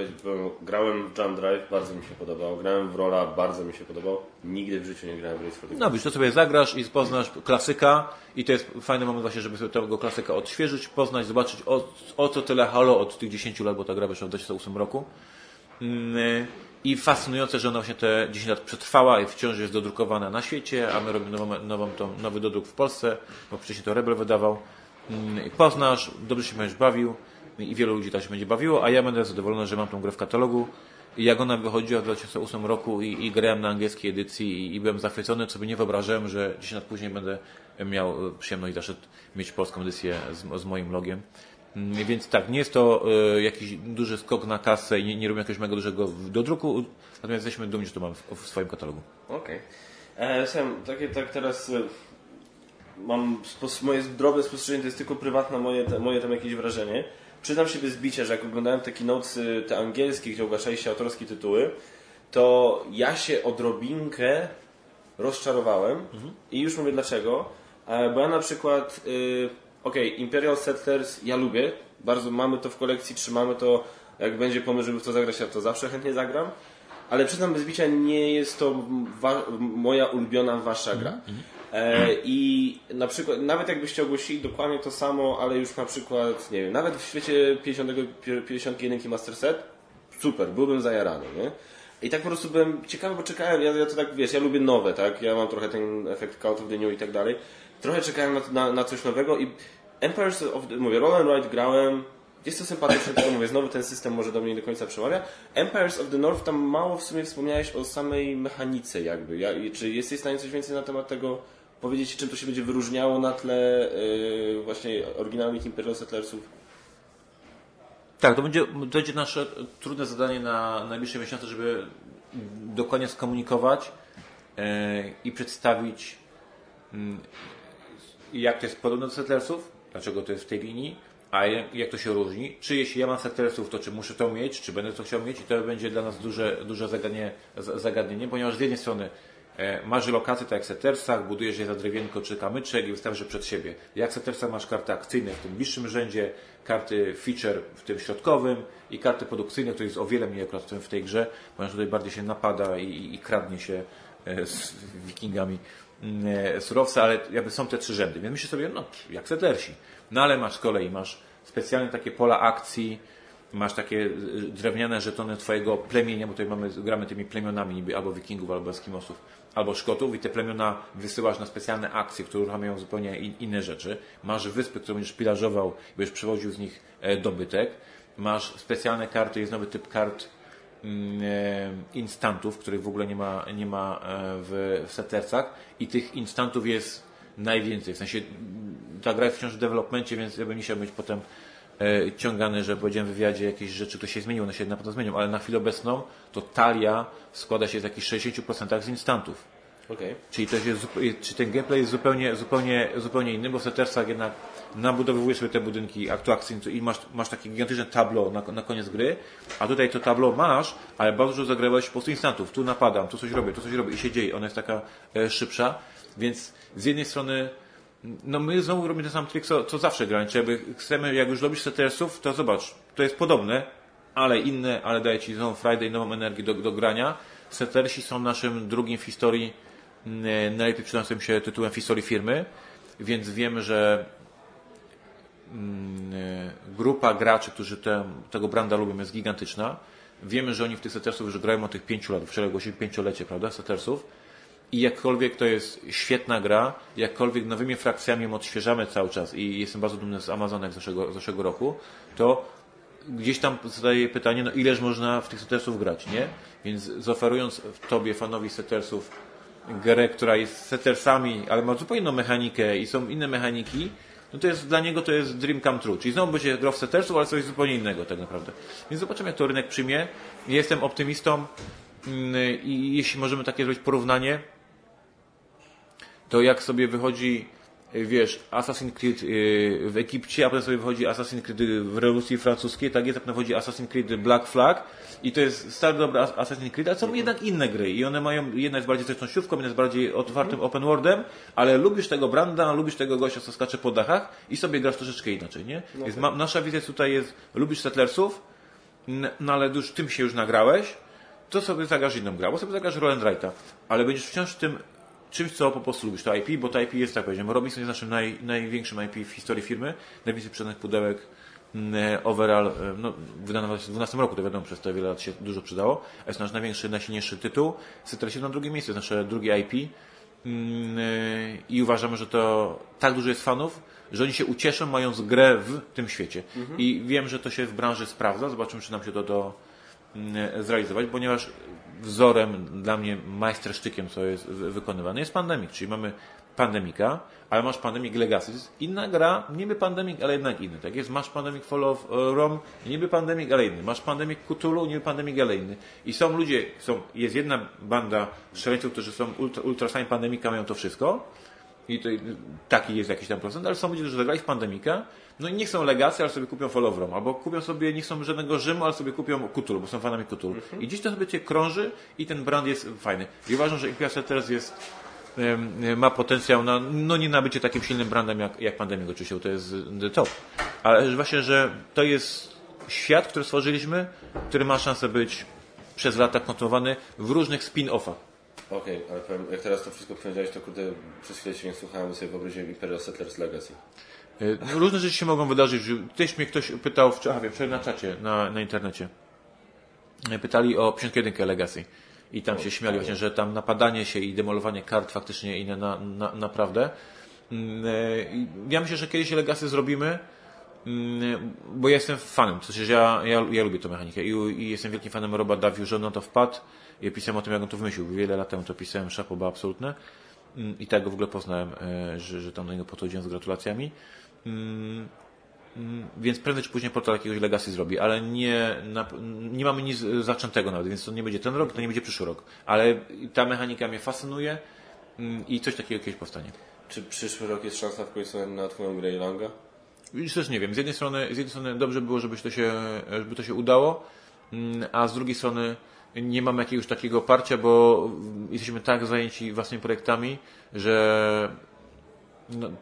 grałem w Jump Drive, bardzo mi się podobał. Grałem w Rolla, bardzo mi się podobał. Nigdy w życiu nie grałem w Race for the No wiesz, to sobie zagrasz i poznasz klasyka i to jest fajny moment właśnie, żeby sobie tego klasyka odświeżyć, poznać, zobaczyć o, o co tyle halo od tych 10 lat, bo ta gra wyszła w 2008 roku. I fascynujące, że ona właśnie te 10 lat przetrwała i wciąż jest dodrukowana na świecie, a my robimy nową, nową tą, nowy dodruk w Polsce, bo wcześniej to Rebel wydawał. Mm, Poznasz, dobrze się będziesz bawił i wielu ludzi też się będzie bawiło, a ja będę zadowolony, że mam tą grę w katalogu. Jak ona wychodziła w 2008 roku i, i grałem na angielskiej edycji i, i byłem zachwycony, co by nie wyobrażałem, że 10 lat później będę miał przyjemność zaszedł mieć polską edycję z, z moim logiem. Mm, Więc tak, nie jest to e, jakiś duży skok na kasę i nie, nie robimy jakiegoś mega dużego dodruku, natomiast jesteśmy dumni, że to mamy w, w swoim katalogu. Okej. Okay. Sam, takie tak teraz e, mam spos- moje drobne spostrzeżenie, to jest tylko prywatne moje, te, moje tam jakieś wrażenie. Przyznam się bez bicia, że jak oglądałem te keynotes, te angielskie, gdzie ogłaszali się autorskie tytuły, to ja się odrobinkę rozczarowałem i już mówię dlaczego. E, Bo ja na przykład, y, okej, Imperial Settlers ja lubię, bardzo mamy to w kolekcji, trzymamy to, jak będzie pomysł, żeby w to zagrać, ja to zawsze chętnie zagram. Ale przyznam bez bicia, nie jest to moja ulubiona wasza gra. E, I na przykład, nawet jakbyście ogłosili dokładnie to samo, ale już na przykład, nie wiem, nawet w świecie 50, 51 Master Set, super, byłbym zajarany, nie? I tak po prostu byłem ciekawy, bo czekałem, ja, ja to tak, wiesz, ja lubię nowe, tak? Ja mam trochę ten efekt Cult of the New i tak dalej. Trochę czekałem na, na, na coś nowego i Empires of the, mówię, Roll and Ride grałem, jest to sympatyczne, tylko mówię, znowu ten system może do mnie nie do końca przemawia. Empires of the North, tam mało w sumie wspomniałeś o samej mechanice jakby. Ja, czy jesteś w stanie coś więcej na temat tego powiedzieć, czym to się będzie wyróżniało na tle yy, właśnie oryginalnych Imperial Settlersów? Tak, to będzie, to będzie nasze trudne zadanie na najbliższe miesiące, żeby dokładnie skomunikować e, i przedstawić mm, jak to jest podobne do Settlersów, dlaczego to jest w tej linii, a jak to się różni. Czy jeśli ja mam Settlersów, to czy muszę to mieć, czy będę to chciał mieć i to będzie dla nas duże, duże zagadnienie, zagadnienie, ponieważ z jednej strony e, masz lokacje tak jak w Settersach, budujesz je za drewienko czy kamyczek i wystawisz je przed siebie. Jak w masz karty akcyjne w tym bliższym rzędzie, karty feature w tym środkowym i karty produkcyjne, które jest o wiele mniej akurat w tej grze, ponieważ tutaj bardziej się napada i, i, i kradnie się e, z wikingami surowce, ale jakby są te trzy rzędy. Więc myślę sobie, no jak Settlersi. No ale masz z kolei, masz specjalne takie pola akcji, masz takie y, drewniane żetony twojego plemienia, bo tutaj mamy, gramy tymi plemionami niby albo wikingów, albo eskimosów, albo szkotów i te plemiona wysyłasz na specjalne akcje, które uruchamiają zupełnie in, inne rzeczy. Masz wyspy, które będziesz pilażował, będziesz przewoził z nich e, dobytek. Masz specjalne karty, jest nowy typ kart mm, e, instantów, których w ogóle nie ma, nie ma e, w, w setercach i tych instantów jest najwięcej. W sensie mm, ta gra jest wciąż w developmencie, więc ja bym nie chciał być potem e, ciągany, że powiedziałem w wywiadzie jakieś rzeczy, które się zmieniły, one się na pewno zmienią, ale na chwilę obecną to talia składa się z jakichś 60% z instantów. Okej. Czyli, to jest, czy ten gameplay jest zupełnie, zupełnie, zupełnie inny, bo w Settersach jednak nabudowujesz sobie te budynki aktuacyjne i masz, masz takie gigantyczne tableau na, na koniec gry, a tutaj to tableau masz, ale bardzo dużo zagrałeś po prostu instantów. Tu napadam, tu coś robię, tu coś robię i się dzieje. Ona jest taka e, szybsza, więc z jednej strony no my znowu robimy ten sam trik, co, co zawsze. Czyli jakby chcemy, jak już robisz Settersów, to zobacz, to jest podobne, ale inne, ale daje Ci znowu Friday nową energię do, do grania. Settersi są naszym drugim w historii najlepiej przydającym się tytułem w historii firmy, więc wiemy, że mm, grupa graczy, którzy te, tego branda lubią jest gigantyczna. Wiemy, że oni w tych Settersów już grają od tych pięciu lat. Wczoraj ogłosili pięciolecie, prawda, Settersów. I jakkolwiek to jest świetna gra, jakkolwiek nowymi frakcjami ją odświeżamy cały czas i jestem bardzo dumny z Amazonek z zeszłego, z zeszłego roku, to gdzieś tam zadaję pytanie, no ileż można w tych Settersów grać, nie? Więc zoferując Tobie, fanowi Settersów, grę, która jest Settersami, ale ma zupełnie inną mechanikę i są inne mechaniki, no to jest dla niego to jest dream come true. Czyli znowu będzie grał w Settersów, ale coś zupełnie innego tak naprawdę. Więc zobaczymy, jak to rynek przyjmie. Jestem optymistą mm, i jeśli możemy takie zrobić porównanie, to jak sobie wychodzi, wiesz, Assassin's Creed y, w Egipcie, a potem sobie wychodzi Assassin's Creed w rewolucji francuskiej, tak jest, a potem wychodzi Assassin's Creed Black Flag i to jest stary dobry As- Assassin's Creed, ale są jednak inne gry i one mają, jedna jest bardziej zręcznościówką, jedna jest bardziej otwartym open worldem, ale lubisz tego Branda, lubisz tego gościa, co skacze po dachach i sobie grasz troszeczkę inaczej, nie? Więc ma, nasza wizja tutaj jest, lubisz Settlersów, no ale już tym się już nagrałeś, to sobie zagrasz inną grę, bo sobie zagrasz Roll and Write'a, ale będziesz wciąż w tym czymś, co po prostu lubisz, to IP, bo to IP jest, tak powiedziałem, Robinson jest naszym naj, największym IP w historii firmy, najwięcej sprzedanych pudełek mm, overall, e, no, wydano w 2012 roku, to wiadomo, przez te wiele lat się dużo przydało, a jest nasz największy, najsilniejszy tytuł, Citrus na drugie miejsce, jest nasze drugie IP Mm, e, i uważamy, że to tak dużo jest fanów, że oni się ucieszą mając grę w tym świecie. I wiem, że to się w branży sprawdza, zobaczymy, czy nam się to do, zrealizować, ponieważ wzorem dla mnie majstersztykiem, co jest wy- wykonywane, jest Pandemic, czyli mamy Pandemika, ale masz Pandemic Legacy. To jest inna gra, niby Pandemic, ale jednak inny. Tak jest, masz Pandemic Fall of e, Rome, niby Pandemic, ale inny. Masz Pandemic Cthulhu, niby Pandemic, ale inny. I są ludzie, są, jest jedna banda szaleńców, którzy są ultra, ultra fan Pandemika, mają to wszystko. I to, taki jest jakiś tam procent, ale są ludzie, którzy zagrali w Pandemika, no i nie chcą legacji, ale sobie kupią Fall Rome. Albo kupią sobie, nie chcą żadnego Rzymu, ale sobie kupią Cthulhu, bo są fanami Cthulhu. I dziś to sobie cię krąży i ten brand jest fajny. I uważam, że Imperial Settlers jest ma potencjał na, no nie na bycie takim silnym brandem jak, jak Pandemic oczywiście, to jest top. Ale właśnie, że to jest świat, który stworzyliśmy, który ma szansę być przez lata kontynuowany w różnych spin-offach. Okej, ale powiem, jak teraz to wszystko powiedziałeś, to kurde, przez chwilę się nie słuchałem, bo sobie wyobraziłem Imperial Settlers Legacy. Y, no, Różne rzeczy się mogą wydarzyć. Też mnie ktoś pytał wczoraj, a wiem, na czacie, na, na internecie. Y, Pytali o 51 Legacy. I tam się śmiali właśnie, że tam napadanie się i demolowanie kart faktycznie inne na, na, naprawdę. Mm, i Ja myślę, że kiedyś Legacy zrobimy, mm, bo ja jestem fanem. To znaczy, że ja, ja, ja lubię tę mechanikę i, i jestem wielkim fanem Roba Daviu, że on na to wpadł. I pisałem o tym, jak on to wymyślił. Wiele lat temu to pisałem, szapoba absolutne. Mm, I tak go w ogóle poznałem, e, że, że tam do niego podchodziłem z gratulacjami. Mm, mm, Więc prędzej czy później portal jakiegoś legacy zrobi, ale nie, na, nie mamy nic zaczętego nawet, więc to nie będzie ten rok, to nie będzie przyszły rok. Ale ta mechanika mnie fascynuje mm, i coś takiego kiedyś powstanie. Czy przyszły rok jest szansa w końcu na twoją grę Ilanga? Już też nie wiem. Z jednej strony, z jednej strony dobrze było, żeby to się, żeby to się udało, mm, a z drugiej strony nie mamy jakiegoś takiego oparcia, bo jesteśmy tak zajęci własnymi projektami, że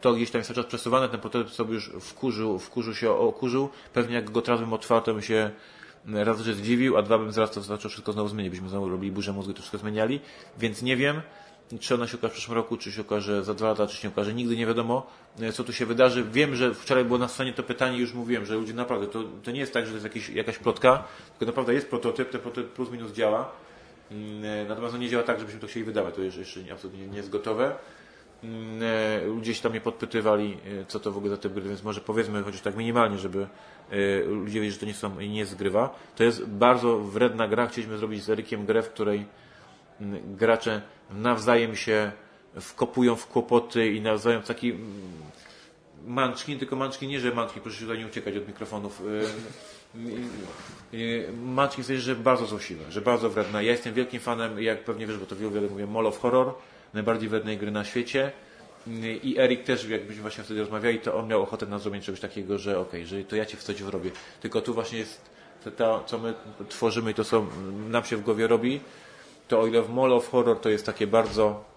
to gdzieś tam jest cały czas przesuwane, ten prototyp sobie już wkurzył, wkurzył się, okurzył. Pewnie jak go bym otwarł, to bym się raz, że zdziwił, a dwa bym zaraz to zaczął wszystko znowu zmienić. Byśmy znowu robili burzę mózgu, to wszystko zmieniali, więc nie wiem. czy ona się okaże w przyszłym roku, czy się okaże za dwa lata, czy się okaże. Nigdy nie wiadomo, e, co tu się wydarzy. Wiem, że wczoraj było na scenie to pytanie, już mówiłem, że ludzie naprawdę, to, to nie jest tak, że to jest jakiś, jakaś plotka, tylko naprawdę jest prototyp, ten prototyp plus minus działa. Mm, e, Natomiast on nie działa tak, żebyśmy to chcieli wydawać. To jeszcze, jeszcze nie- absolutnie nie jest gotowe. Mm, e, Ludzie się tam mnie podpytywali, e, co to w ogóle za typ gry, więc może powiedzmy chociaż tak minimalnie, żeby e, ludzie wiedzieli, że to nie, są, nie jest grywa. To jest bardzo wredna gra. Chcieliśmy zrobić z Erykiem grę, w której gracze nawzajem się wkopują w kłopoty i nawzajem taki mm, Manczki, tylko Manczki nie, że Manczki, proszę się tutaj nie uciekać od mikrofonów. Y, y, y, Manczki w sensie, że bardzo złośliwe, że bardzo wredne. Ja jestem wielkim fanem, jak pewnie wiesz, bo to wielu, wiele mówię, Mall of Horror, najbardziej wrednej gry na świecie. Y, I Erik też, jakbyśmy właśnie wtedy rozmawiali, to on miał ochotę na zrobienie czegoś takiego, że okej, że to ja ci w coś wrobię. Tylko tu właśnie jest to, to, co my tworzymy i to, co nam się w głowie robi, to o ile w Mall of Horror to jest takie bardzo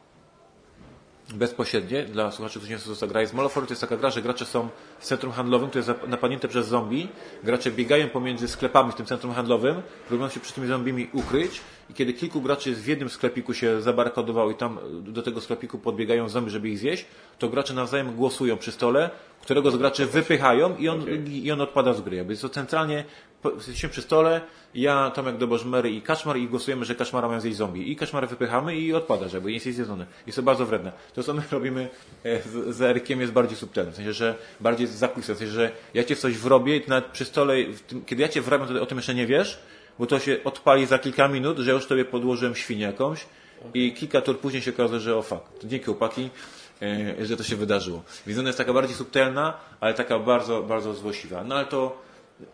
bezpośrednie dla słuchaczy, którzy nie co to gra jest. Mall of Horror to jest taka gra, że gracze są w centrum handlowym, które jest napadnięte przez zombie. Gracze biegają pomiędzy sklepami w tym centrum handlowym, próbują się przed tymi zombimi ukryć i kiedy kilku graczy jest w jednym sklepiku się zabarykadowało i tam do tego sklepiku podbiegają zombie, żeby ich zjeść, to gracze nawzajem głosują przy stole, którego z graczy wypychają i on, i on odpada z gry. Jakby jest to centralnie, jesteśmy przy stole, ja, Tomek Dobożmery i Kaczmar i głosujemy, że Kaczmara mają zjeść zombie. I Kaczmara wypychamy i odpada, żeby nie jest zjedzony. Jest to bardzo wredne. To, co my (laughs) robimy e, z, z Erykiem jest bardziej subtelne. W sensie, że bardziej zakulisem. W sensie, że ja cię w coś wrobię i nawet przy stole, tym, kiedy ja cię wrabiam, to o tym jeszcze nie wiesz, bo to się odpali za kilka minut, że już tobie podłożyłem świnię jakąś i kilka tur później się okaże, że o fuck, to dzięki chłopaki, e, że to się wydarzyło. Więc ona jest taka bardziej subtelna, ale taka bardzo, bardzo złośliwa. No ale to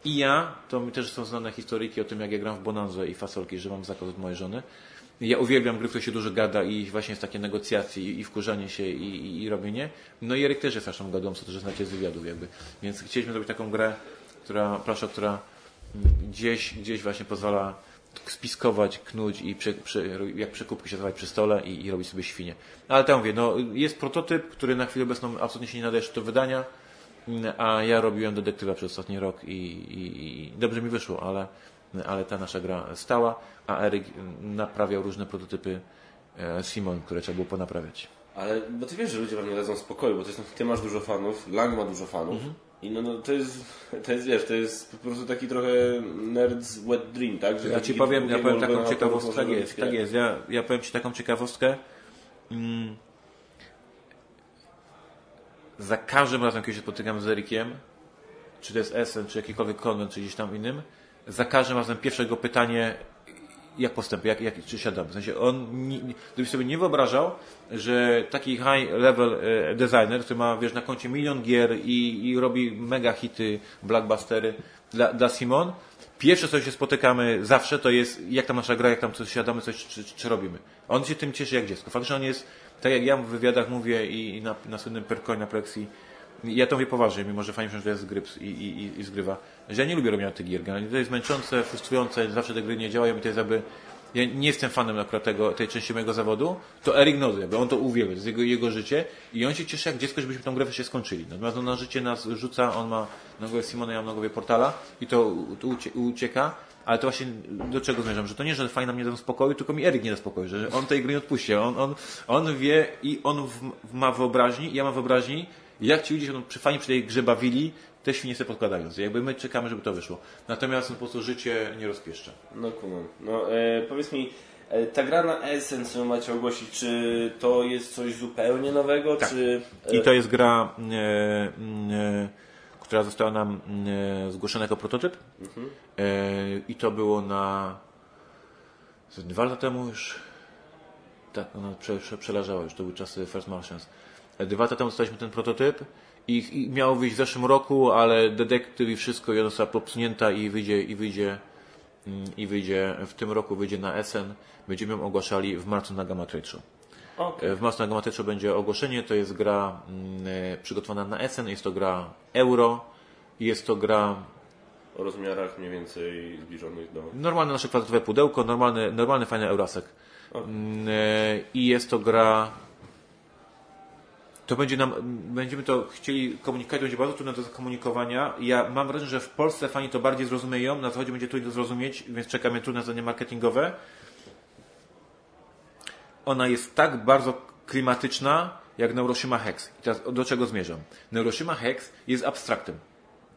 i ja, to mi też są znane historyjki o tym, jak ja gram w Bonanza i fasolki, że mam zakaz od mojej żony. Ja uwielbiam gry, w których się dużo gada i właśnie jest takie negocjacje i, wkurzanie się i, i, i robienie. No i Eryk też jest naszą gadomcą, to że znacie z wywiadów jakby. Więc chcieliśmy zrobić taką grę, która, proszę, która gdzieś, gdzieś właśnie pozwala spiskować, knuć i prze, prze, jak przekupki się zdawać przy stole i, i robić sobie świnie. Ale tak mówię, no, jest prototyp, który na chwilę obecną absolutnie się nie nadaje do wydania, a ja robiłem detektywa przez ostatni rok i, i, i dobrze mi wyszło, ale, ale ta nasza gra stała, a Eryk naprawiał różne prototypy e, Simon, które trzeba było ponaprawiać. Ale, bo ty wiesz, że ludzie wam nie dadzą spokoju, bo to jest, ty masz dużo fanów, Lang ma dużo fanów. Mhm. I no, no to jest, to jest, wiesz, to jest po prostu taki trochę nerd's wet dream, tak? Że Ja ci powiem, ja powiem taką ciekawostkę, tak jest, grę. tak jest. Ja, ja powiem Ci taką ciekawostkę. Mm. Za każdym razem, kiedy się spotykam z Erykiem, czy to jest Essen, czy jakikolwiek konwent, czy gdzieś tam innym, za każdym razem pierwsze jego pytanie, jak postępuje, jak, jak, czy siadamy. W sensie on, gdybyś sobie nie wyobrażał, że taki high level e, designer, który ma, wiesz, na koncie milion gier i, i robi mega hity, blockbustery dla, dla Simon, pierwsze co się spotykamy zawsze to jest, jak tam nasza gra, jak tam coś siadamy, coś czy, czy, czy robimy. On się tym cieszy jak dziecko. Faktycznie on jest, tak jak ja w wywiadach mówię i, na, na słynnym Percoin, na Plexi, ja to mówię poważnie, mimo że fajnie, że jest gryps i, i, i, zgrywa, że ja nie lubię robienia tych gier. To jest męczące, frustrujące, zawsze te gry nie działają i to jest jakby... Ja nie jestem fanem akurat tego, tej części mojego zawodu, to Erik Nozy, jakby on to uwielbia, to jest jego, jego życie i on się cieszy jak dziecko, żebyśmy tą grę wreszcie skończyli. Natomiast on na życie nas rzuca, on ma na głowie Simona, ja mam na głowie Portala i to ucieka, ale to właśnie do czego zmierzam, że to nie, że fajnie nam nie da spokoju, tylko mi Erik nie da spokoju, że on tej gry nie odpuści. On, on, on wie i on w, ma wyobraźni, i ja mam wyobraźni, jak ci ludzie się przy, fajnie przy tej grze bawili, te świnie sobie podkładając. Jakby my czekamy, żeby to wyszło. Natomiast no, po prostu życie nie rozpieszcza. No kumam. No e, powiedz mi, e, ta gra na Essence, macie ogłosić, czy to jest coś zupełnie nowego, Tak. czy... e, I to jest gra, e, e, która została nam e, zgłoszona jako prototyp. E, I to było na dwa lata temu już. Tak, ona prze, prze, przeleżała już, to były czasy First Martians. E, Dwa lata temu dostaliśmy ten prototyp i, i miało wyjść w zeszłym roku, ale detektyw i wszystko i ona została popsunięta i wyjdzie, i wyjdzie mm, i wyjdzie w tym roku wyjdzie na SN. Będziemy ją ogłaszali w marcu na Gamma Trade Show. Okej. E, W Mocno Gamatyczu będzie ogłoszenie. To jest gra mm, e, przygotowana na Essen. Jest to gra euro. Jest to gra O rozmiarach mniej więcej zbliżonych do... normalne nasze kwadratowe pudełko, normalny, normalny fajny eurasek. Mm, e, I jest to gra. To będzie nam, będziemy to chcieli komunikować, będzie bardzo trudne do zakomunikowania. Ja mam wrażenie, że w Polsce fani to bardziej zrozumieją, na zachodzie będzie trudno zrozumieć, więc czekamy trudne zadania marketingowe. Ona jest tak bardzo klimatyczna, jak Neuroshima Hex. I teraz do czego zmierzam? Neuroshima Hex jest abstraktem.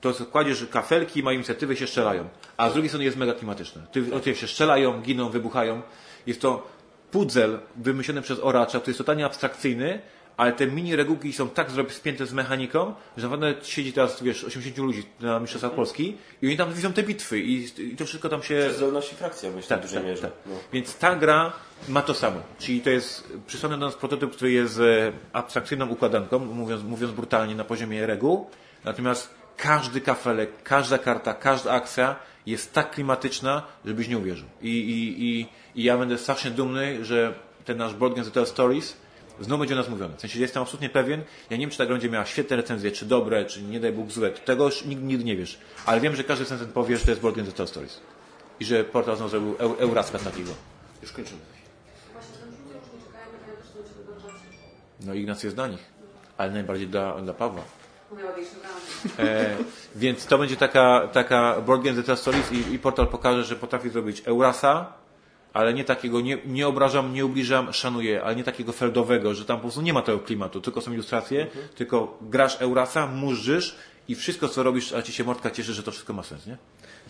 To jest kładziesz że kafelki, mają inicjatywy, się strzelają. A z drugiej strony jest mega klimatyczne. Ty, się strzelają, giną, wybuchają. Jest to pudzel wymyślony przez oracza, który jest totalnie abstrakcyjny, ale te mini regułki są tak spięte z mechaniką, że naprawdę siedzi teraz, wiesz, 80 ludzi na Mistrzostwach Polski i oni tam widzą te bitwy i, i to wszystko tam się... To jest zdolności frakcja, myślę, Tak, w dużej tak, mierze. tak. No. Więc ta gra ma to samo. Czyli to jest przysłany do nas prototyp, który jest e, abstrakcyjną układanką, mówiąc, mówiąc brutalnie na poziomie reguł. Natomiast każdy kafelek, każda karta, każda akcja jest tak klimatyczna, żebyś nie uwierzył. I, i, i, i ja będę strasznie dumny, że ten nasz Board Tell Stories znowu będzie o nas mówiony. W sensie jestem absolutnie pewien, ja nie wiem, czy ta gra będzie miała świetne recenzje, czy dobre, czy nie daj Bóg złe. Tego już nigdy, nigdy nie wiesz. Ale wiem, że każdy recenzent powie, że to jest Board Games Tell Stories. I że portal znowu zrobił eu, Euraska takiego. Już kończymy. No Ignacy jest dla nich, ale najbardziej dla, dla Pawła. E, więc to będzie taka, taka Board Games Data Stories i, i portal pokaże, że potrafi zrobić Eurasa, ale nie takiego, nie, nie obrażam, nie ubliżam, szanuję, ale nie takiego feldowego, że tam po prostu nie ma tego klimatu, tylko są ilustracje, tylko grasz Eurasa, murzysz i wszystko co robisz, a ci się mordka cieszy, że to wszystko ma sens, nie?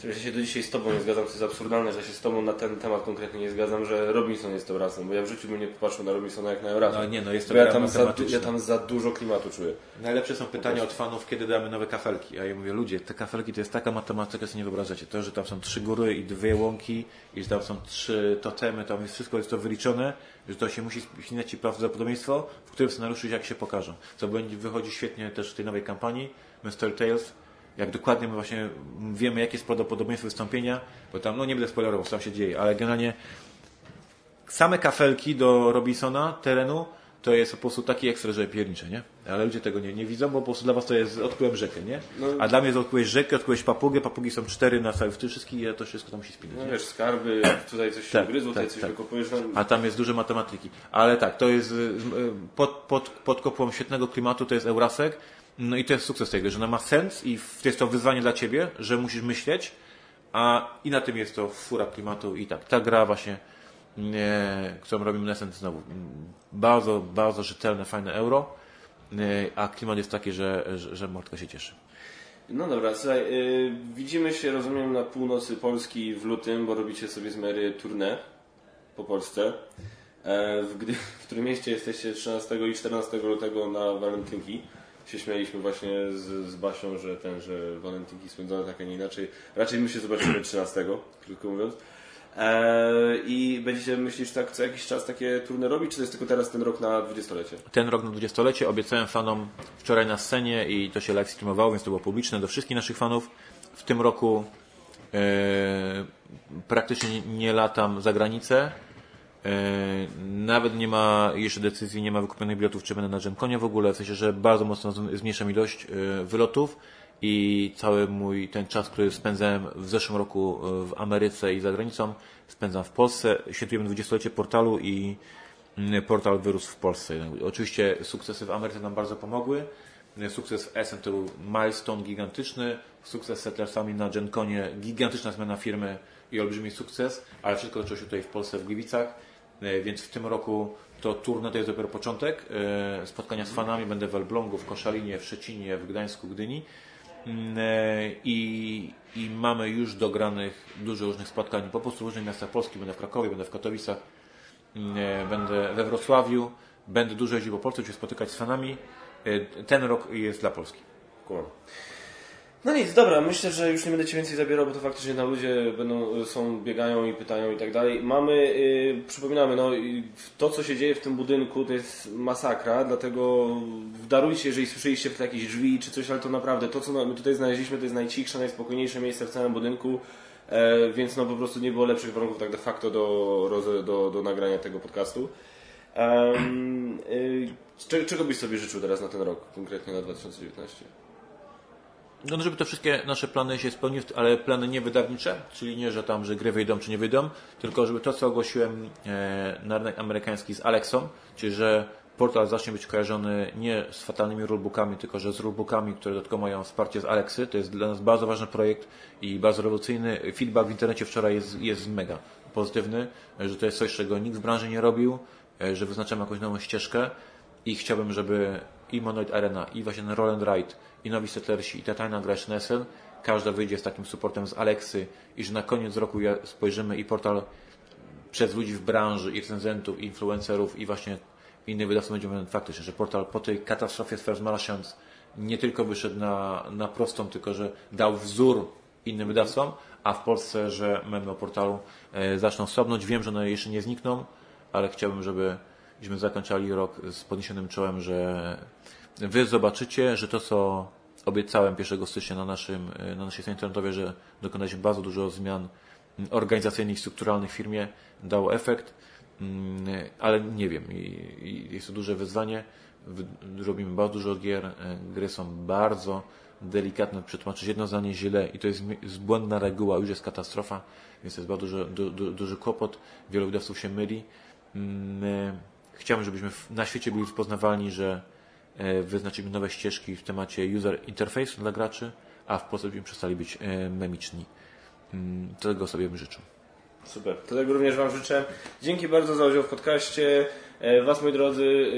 Ja się do dzisiaj z Tobą nie zgadzam, to jest absurdalne, że się z Tobą na ten temat konkretnie nie zgadzam, że Robinson jest Eurasem, bo ja w życiu bym nie popatrzył na Robinsona jak na Eurasa. No nie, no jest to ja tam, za, ja tam za dużo klimatu czuję. Najlepsze są pytania od fanów, kiedy damy nowe kafelki. A ja mówię, ludzie, te kafelki to jest taka matematyka, że sobie nie wyobrażacie. To, że tam są trzy góry i dwie łąki, i że tam są trzy totemy, tam jest wszystko jest to wyliczone, że to się musi ścinać ci prawdopodobieństwo, w którym scenariuszu jak się pokażą. Co będzie wychodzi świetnie też w tej nowej kampanii, Mr. Tales, jak dokładnie my właśnie wiemy, jakie jest prawdopodobieństwo wystąpienia, bo tam, no nie będę spoilerował, co tam się dzieje, ale generalnie same kafelki do Robinsona, terenu, to jest po prostu taki ekstra, że piernicze, nie? Ale ludzie tego nie, nie widzą, bo po prostu dla was to jest odkryłem rzekę, nie? No. A dla mnie jest odkryłeś rzekę, odkryłeś papugę, papugi są cztery na całym w tym wszystkim i ja to wszystko tam musi spinać. No nie? wiesz, skarby, tutaj coś się Tak, gryzło, tutaj tak, coś tak. wykopujesz. A tam jest dużo matematyki. Ale tak, to jest y, y, pod, pod, pod świetnego klimatu, to jest Eurasek. No i to jest sukces tej gry, że ona ma sens i jest to wyzwanie dla ciebie, że musisz myśleć, a i na tym jest to fura klimatu i tak. Ta gra właśnie, nie, którą robimy Nescent znowu, mm, bardzo, bardzo rzetelne, fajne euro, nie, a klimat jest taki, że, że, że Mordka się cieszy. No dobra, słuchaj, y, widzimy się, rozumiem, na północy Polski w lutym, bo robicie sobie z Mary tournée po Polsce. E, w, w którym mieście jesteście 13 i 14 lutego na walentynki? Się śmialiśmy właśnie z, z Basią, że ten, że walentynki spędzone tak, a nie inaczej. Raczej my się zobaczymy (clears throat) 13, krótko mówiąc. E, I będziecie, myślisz, tak co jakiś czas takie turne robić, czy to jest tylko teraz ten rok na 20-lecie? Ten rok na dwudziestolecie obiecałem fanom wczoraj na scenie i to się live streamowało, więc to było publiczne do wszystkich naszych fanów. W tym roku e, praktycznie nie- nie latam za granicę. E, nawet nie ma jeszcze decyzji, nie ma wykupionych biletów, czy będę na Genconie w ogóle, w sensie, że bardzo mocno zmniejszam ilość e, wylotów i cały mój ten czas, który spędzałem w zeszłym roku e, w Ameryce i za granicą, spędzam w Polsce. Świętujemy dwudziestolecie portalu i mm, portal wyrósł w Polsce. Oczywiście sukcesy w Ameryce nam bardzo pomogły. Sukces w Essen to był milestone gigantyczny. Sukces z Settlersami na GenConie, gigantyczna zmiana firmy i olbrzymi sukces, ale wszystko zaczęło się tutaj w Polsce, w Gliwicach. E, Więc w tym roku to turne to jest dopiero początek. E, Spotkania z fanami będę w Elblągu, w Koszalinie, w Szczecinie, w Gdańsku, Gdyni. Mm, e, I, I mamy już dogranych dużo różnych spotkań po prostu w różnych miastach Polski. Będę w Krakowie, będę w Katowicach, mm, będę we Wrocławiu, będę dużo jeździł po Polsce, się spotykać z fanami. Ten rok jest dla Polski. Kumam. No nic, dobra, myślę, że już nie będę Ci więcej zabierał, bo to faktycznie tam ludzie będą, są, biegają i pytają i tak dalej. Mamy, y, przypominamy, no to co się dzieje w tym budynku to jest masakra, dlatego darujcie, jeżeli słyszeliście w jakieś drzwi czy coś, ale to naprawdę, to co my tutaj znaleźliśmy to jest najcichsze, najspokojniejsze miejsce w całym budynku, e, więc no po prostu nie było lepszych warunków tak de facto do, roze- do, do nagrania tego podcastu. Um, y, cze- czego byś sobie życzył teraz na ten rok, konkretnie na 2019? No, żeby te wszystkie nasze plany się spełniły, ale plany nie wydawnicze, czyli nie, że tam, że gry wyjdą czy nie wyjdą, tylko żeby to, co ogłosiłem e, na rynek amerykański z Alexą, czyli że portal zacznie być kojarzony nie z fatalnymi rulebookami, tylko że z rulebookami, które dodatkowo mają wsparcie z Alexy. To jest dla nas bardzo ważny projekt i bardzo rewolucyjny. Feedback w internecie wczoraj jest, jest mega pozytywny, że to jest coś, czego nikt w branży nie robił e, że wyznaczamy jakąś nową ścieżkę i chciałbym, żeby i Monolith Arena, i właśnie ten Roll and Ride, i nowi settlersi, i ta tajna gra SNSL, każda wyjdzie z takim supportem z Alexy i że na koniec roku spojrzymy i portal przez ludzi w branży, i recenzentów, i influencerów, i właśnie innych wydawców będzie mówił faktycznie, że portal po tej katastrofie z First Martians nie tylko wyszedł na, na prostą, tylko że dał wzór innym wydawcom, a w Polsce, że memy o portalu e, zaczną słabnąć. Wiem, że one jeszcze nie znikną, ale chciałbym, żeby żebyśmy zakończali rok z podniesionym czołem, że wy zobaczycie, że to, co obiecałem 1 stycznia na, naszym, na naszej stronie internetowej, że dokonaliśmy bardzo dużo zmian mm, organizacyjnych strukturalnych w firmie, dało efekt, Mm, ale nie wiem, i, jest to duże wyzwanie. Robimy bardzo dużo gier, e, gry są bardzo delikatne, przetłumaczyć jedno zdanie źle i to jest, błędna reguła, już jest katastrofa, więc jest bardzo duży, du, du, duży kłopot, wielu wydawców się myli. Chciałbym, żebyśmy na świecie byli rozpoznawalni, że e, wyznaczyliśmy nowe ścieżki w temacie user interface dla graczy, a w Polsce byśmy przestali być e, memiczni. Mm, Tego sobie bym życzył. Super. To tego również Wam życzę. Dzięki bardzo za udział w podcaście. E, Was, moi drodzy,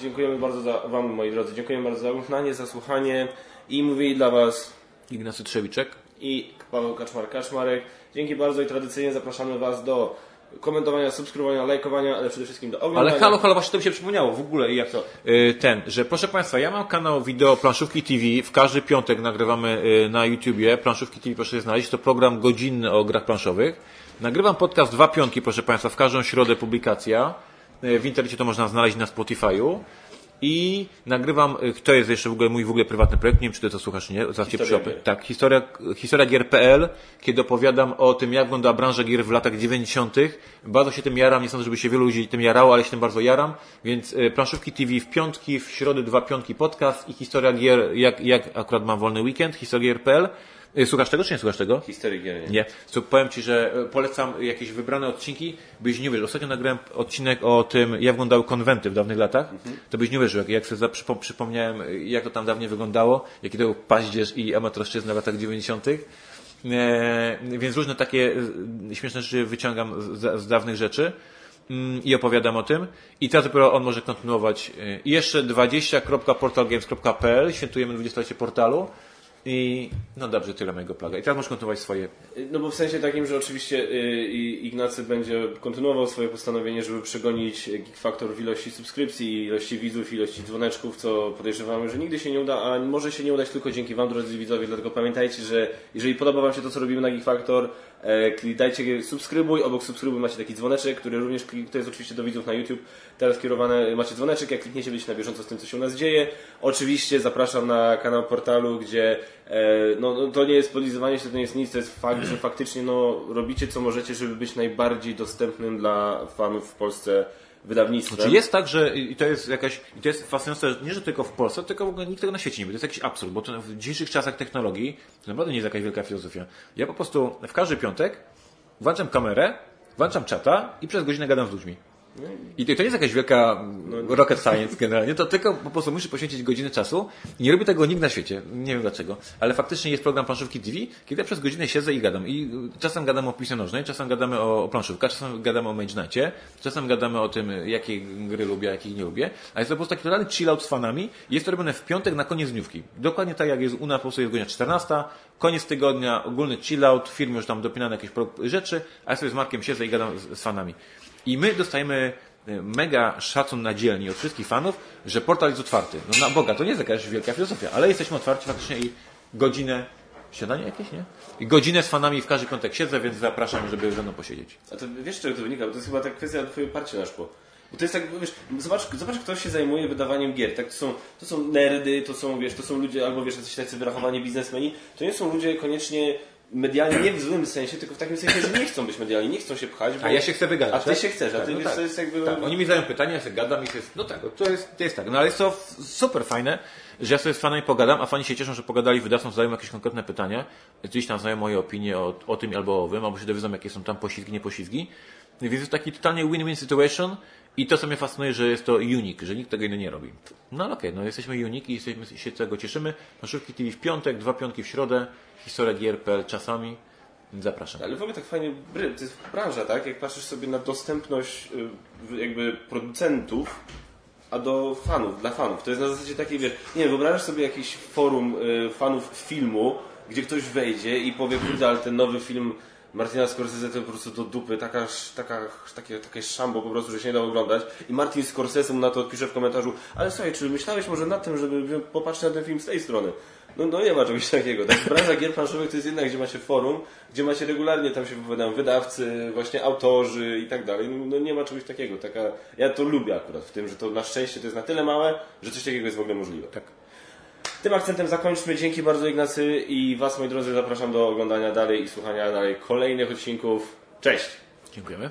dziękujemy bardzo za, Wam, moi drodzy, dziękujemy bardzo za oglądanie, za słuchanie i mówili dla Was Ignacy Trzewiczek. i Paweł Kaczmar-Kaczmarek. Dzięki bardzo i tradycyjnie zapraszamy Was do komentowania, subskrybowania, lajkowania, ale przede wszystkim do oglądania. Ale halo, halo, właśnie to mi się przypomniało w ogóle jak to. y, Ten, że proszę Państwa, ja mam kanał wideo Planszówki TV. W każdy piątek nagrywamy y, na YouTubie. Planszówki TV proszę je znaleźć. To program godzinny o grach planszowych. Nagrywam podcast dwa piątki, proszę Państwa, w każdą środę publikacja. Y, W internecie to można znaleźć na Spotify'u. I nagrywam, y, to jest jeszcze w ogóle mój w ogóle prywatny projekt, nie wiem czy ty to słuchasz, nie? Przyopę. gier. Tak, historia, historia gier.pl, kiedy opowiadam o tym, jak wygląda branża gier w latach 90. Bardzo się tym jaram, nie sądzę, żeby się wielu ludzi tym jarało, ale się tym bardzo jaram. Więc y, planszówki TV w piątki, w środę dwa piątki podcast i historia gier, jak, jak akurat mam wolny weekend, historia gier.pl. Y, Słuchasz tego, czy nie słuchasz tego? Historii gier, nie? Nie. Powiem Ci, że e, polecam jakieś wybrane odcinki, byś nie wierzył. Ostatnio nagrałem odcinek o tym, jak wyglądały konwenty w dawnych latach. To byś nie wierzył, jak, jak sobie przypomniałem, e, jak to tam dawniej wyglądało, jaki to był paździerz i amatorszczyzna w latach 90. E, więc różne takie śmieszne rzeczy wyciągam z, z dawnych rzeczy mm, i opowiadam o tym. I teraz dopiero on może kontynuować. I jeszcze 20.portalgames.pl, świętujemy 20-lecie portalu. I no dobrze, tyle mojego plaga. I teraz możesz kontynuować swoje No bo w sensie takim, że oczywiście y, Ignacy będzie kontynuował swoje postanowienie, żeby przegonić Geek Factor w ilości subskrypcji, ilości widzów, ilości dzwoneczków, co podejrzewamy, że nigdy się nie uda, a może się nie udać tylko dzięki Wam, drodzy widzowie, dlatego pamiętajcie, że jeżeli podoba Wam się to, co robimy na Geek Factor, klik- dajcie subskrybuj, obok subskrybuj macie taki dzwoneczek, który również, to jest oczywiście do widzów na YouTube, teraz kierowane, macie dzwoneczek, jak klikniecie, będziecie na bieżąco z tym, co się u nas dzieje. Oczywiście zapraszam na kanał portalu, gdzie e, no, no, to nie jest podlizywanie się, to nie jest nic, to jest fakt, że faktycznie no, robicie co możecie, żeby być najbardziej dostępnym dla fanów w Polsce wydawnictwem. Czy jest tak, że i to jest jakaś, i to jest fascynujące, nie że tylko w Polsce, tylko w ogóle nikt tego na świecie nie wie. To jest jakiś absurd, bo w dzisiejszych czasach technologii to naprawdę nie jest jakaś wielka filozofia. Ja po prostu w każdy piątek włączam kamerę, włączam czata i przez godzinę gadam z ludźmi. I to, nie jest jakaś wielka mm, rocket science generalnie, to tylko po prostu musisz poświęcić godzinę czasu i nie robi tego nikt na świecie. Nie wiem dlaczego. Ale faktycznie jest program Planszówki TV, kiedy ja przez godzinę siedzę i gadam. I y, czasem gadamy o piłce nożnej, czasem gadamy o, o planszówkach, czasem gadamy o Mage czasem gadamy o tym, jakie gry lubię, a jakich nie lubię. A jest to po prostu taki totalny chill out z fanami. Jest to robione w piątek na koniec dniówki. Dokładnie tak jak jest u nas, po prostu jest godzina 14, koniec tygodnia, ogólny chill out, w firmie już tam dopinane jakieś rzeczy, a ja sobie z Markiem siedzę i gadam z, z fanami. I my dostajemy e, mega szacun na dzielni od wszystkich fanów, że portal jest otwarty. No na Boga, to nie jest jakaś wielka filozofia, ale jesteśmy otwarci faktycznie i godzinę, śniadanie jakieś, nie? I godzinę z fanami w każdy piątek siedzę, więc zapraszam, żeby ze mną posiedzieć. A to wiesz, czego to wynika? Bo to jest chyba ta kwestia twojej parcie na szkło. Bo to jest tak, wiesz, zobacz, zobacz, kto się zajmuje wydawaniem gier. Tak, to są, to są nerdy, to są, wiesz, to są ludzie, albo wiesz, jacyś tacy wyrachowani biznesmeni. To nie są ludzie koniecznie medialni, nie w złym sensie, tylko w takim sensie, że nie chcą być medialni, nie chcą się pchać. Bo... A ja się chcę wygadać. A ty tak? się chcesz, a Tak, ty no tak. to jest jakby... Tak, oni mi zadają pytania, ja sobie gadam i jest, no tak, to jest, to jest tak. No ale jest to super fajne, że ja sobie z fanami pogadam, a fani się cieszą, że pogadali wydawcom, zadają jakieś konkretne pytania, gdzieś tam znają moje opinie o, o tym albo owym, albo się dowiedzą, jakie są tam poślizgi, nie poślizgi. Więc jest taki totalnie win-win situation i to, co mnie fascynuje, że jest to unique, że nikt tego inny nie robi. No ale okej, no jesteśmy unique i jesteśmy, się tego cieszymy. Naszówki TV w piątek, dwa piątki w środę, historia GRPL czasami Zapraszam. Ale w ogóle tak fajnie, to jest branża, tak? Jak patrzysz sobie na dostępność y, jakby producentów, a do fanów, dla fanów. To jest na zasadzie takiej, wiesz, nie wyobrażasz sobie jakieś forum y, fanów filmu, gdzie ktoś wejdzie i powie, kurde, ale ten nowy film Martina Scorsese to po prostu do dupy, taka, taka, takie, takie szambo po prostu, że się nie da oglądać. I Martin Scorsese mu na to odpisze w komentarzu, ale słuchaj, czy myślałeś może nad tym, żeby popatrzeć na ten film z tej strony? No, no nie ma czegoś (laughs) takiego. Tak, branża gier planszowych to jest jednak, gdzie macie forum, gdzie macie regularnie, tam się wypowiadają wydawcy, właśnie autorzy i tak dalej. No, no nie ma czegoś takiego. Taka, ja to lubię akurat w tym, że to na szczęście to jest na tyle małe, że coś takiego jest w ogóle możliwe. Tak. Tym akcentem zakończmy. Dzięki bardzo Ignacy i Was, moi drodzy, zapraszam do oglądania dalej i słuchania dalej kolejnych odcinków. Cześć! Dziękujemy.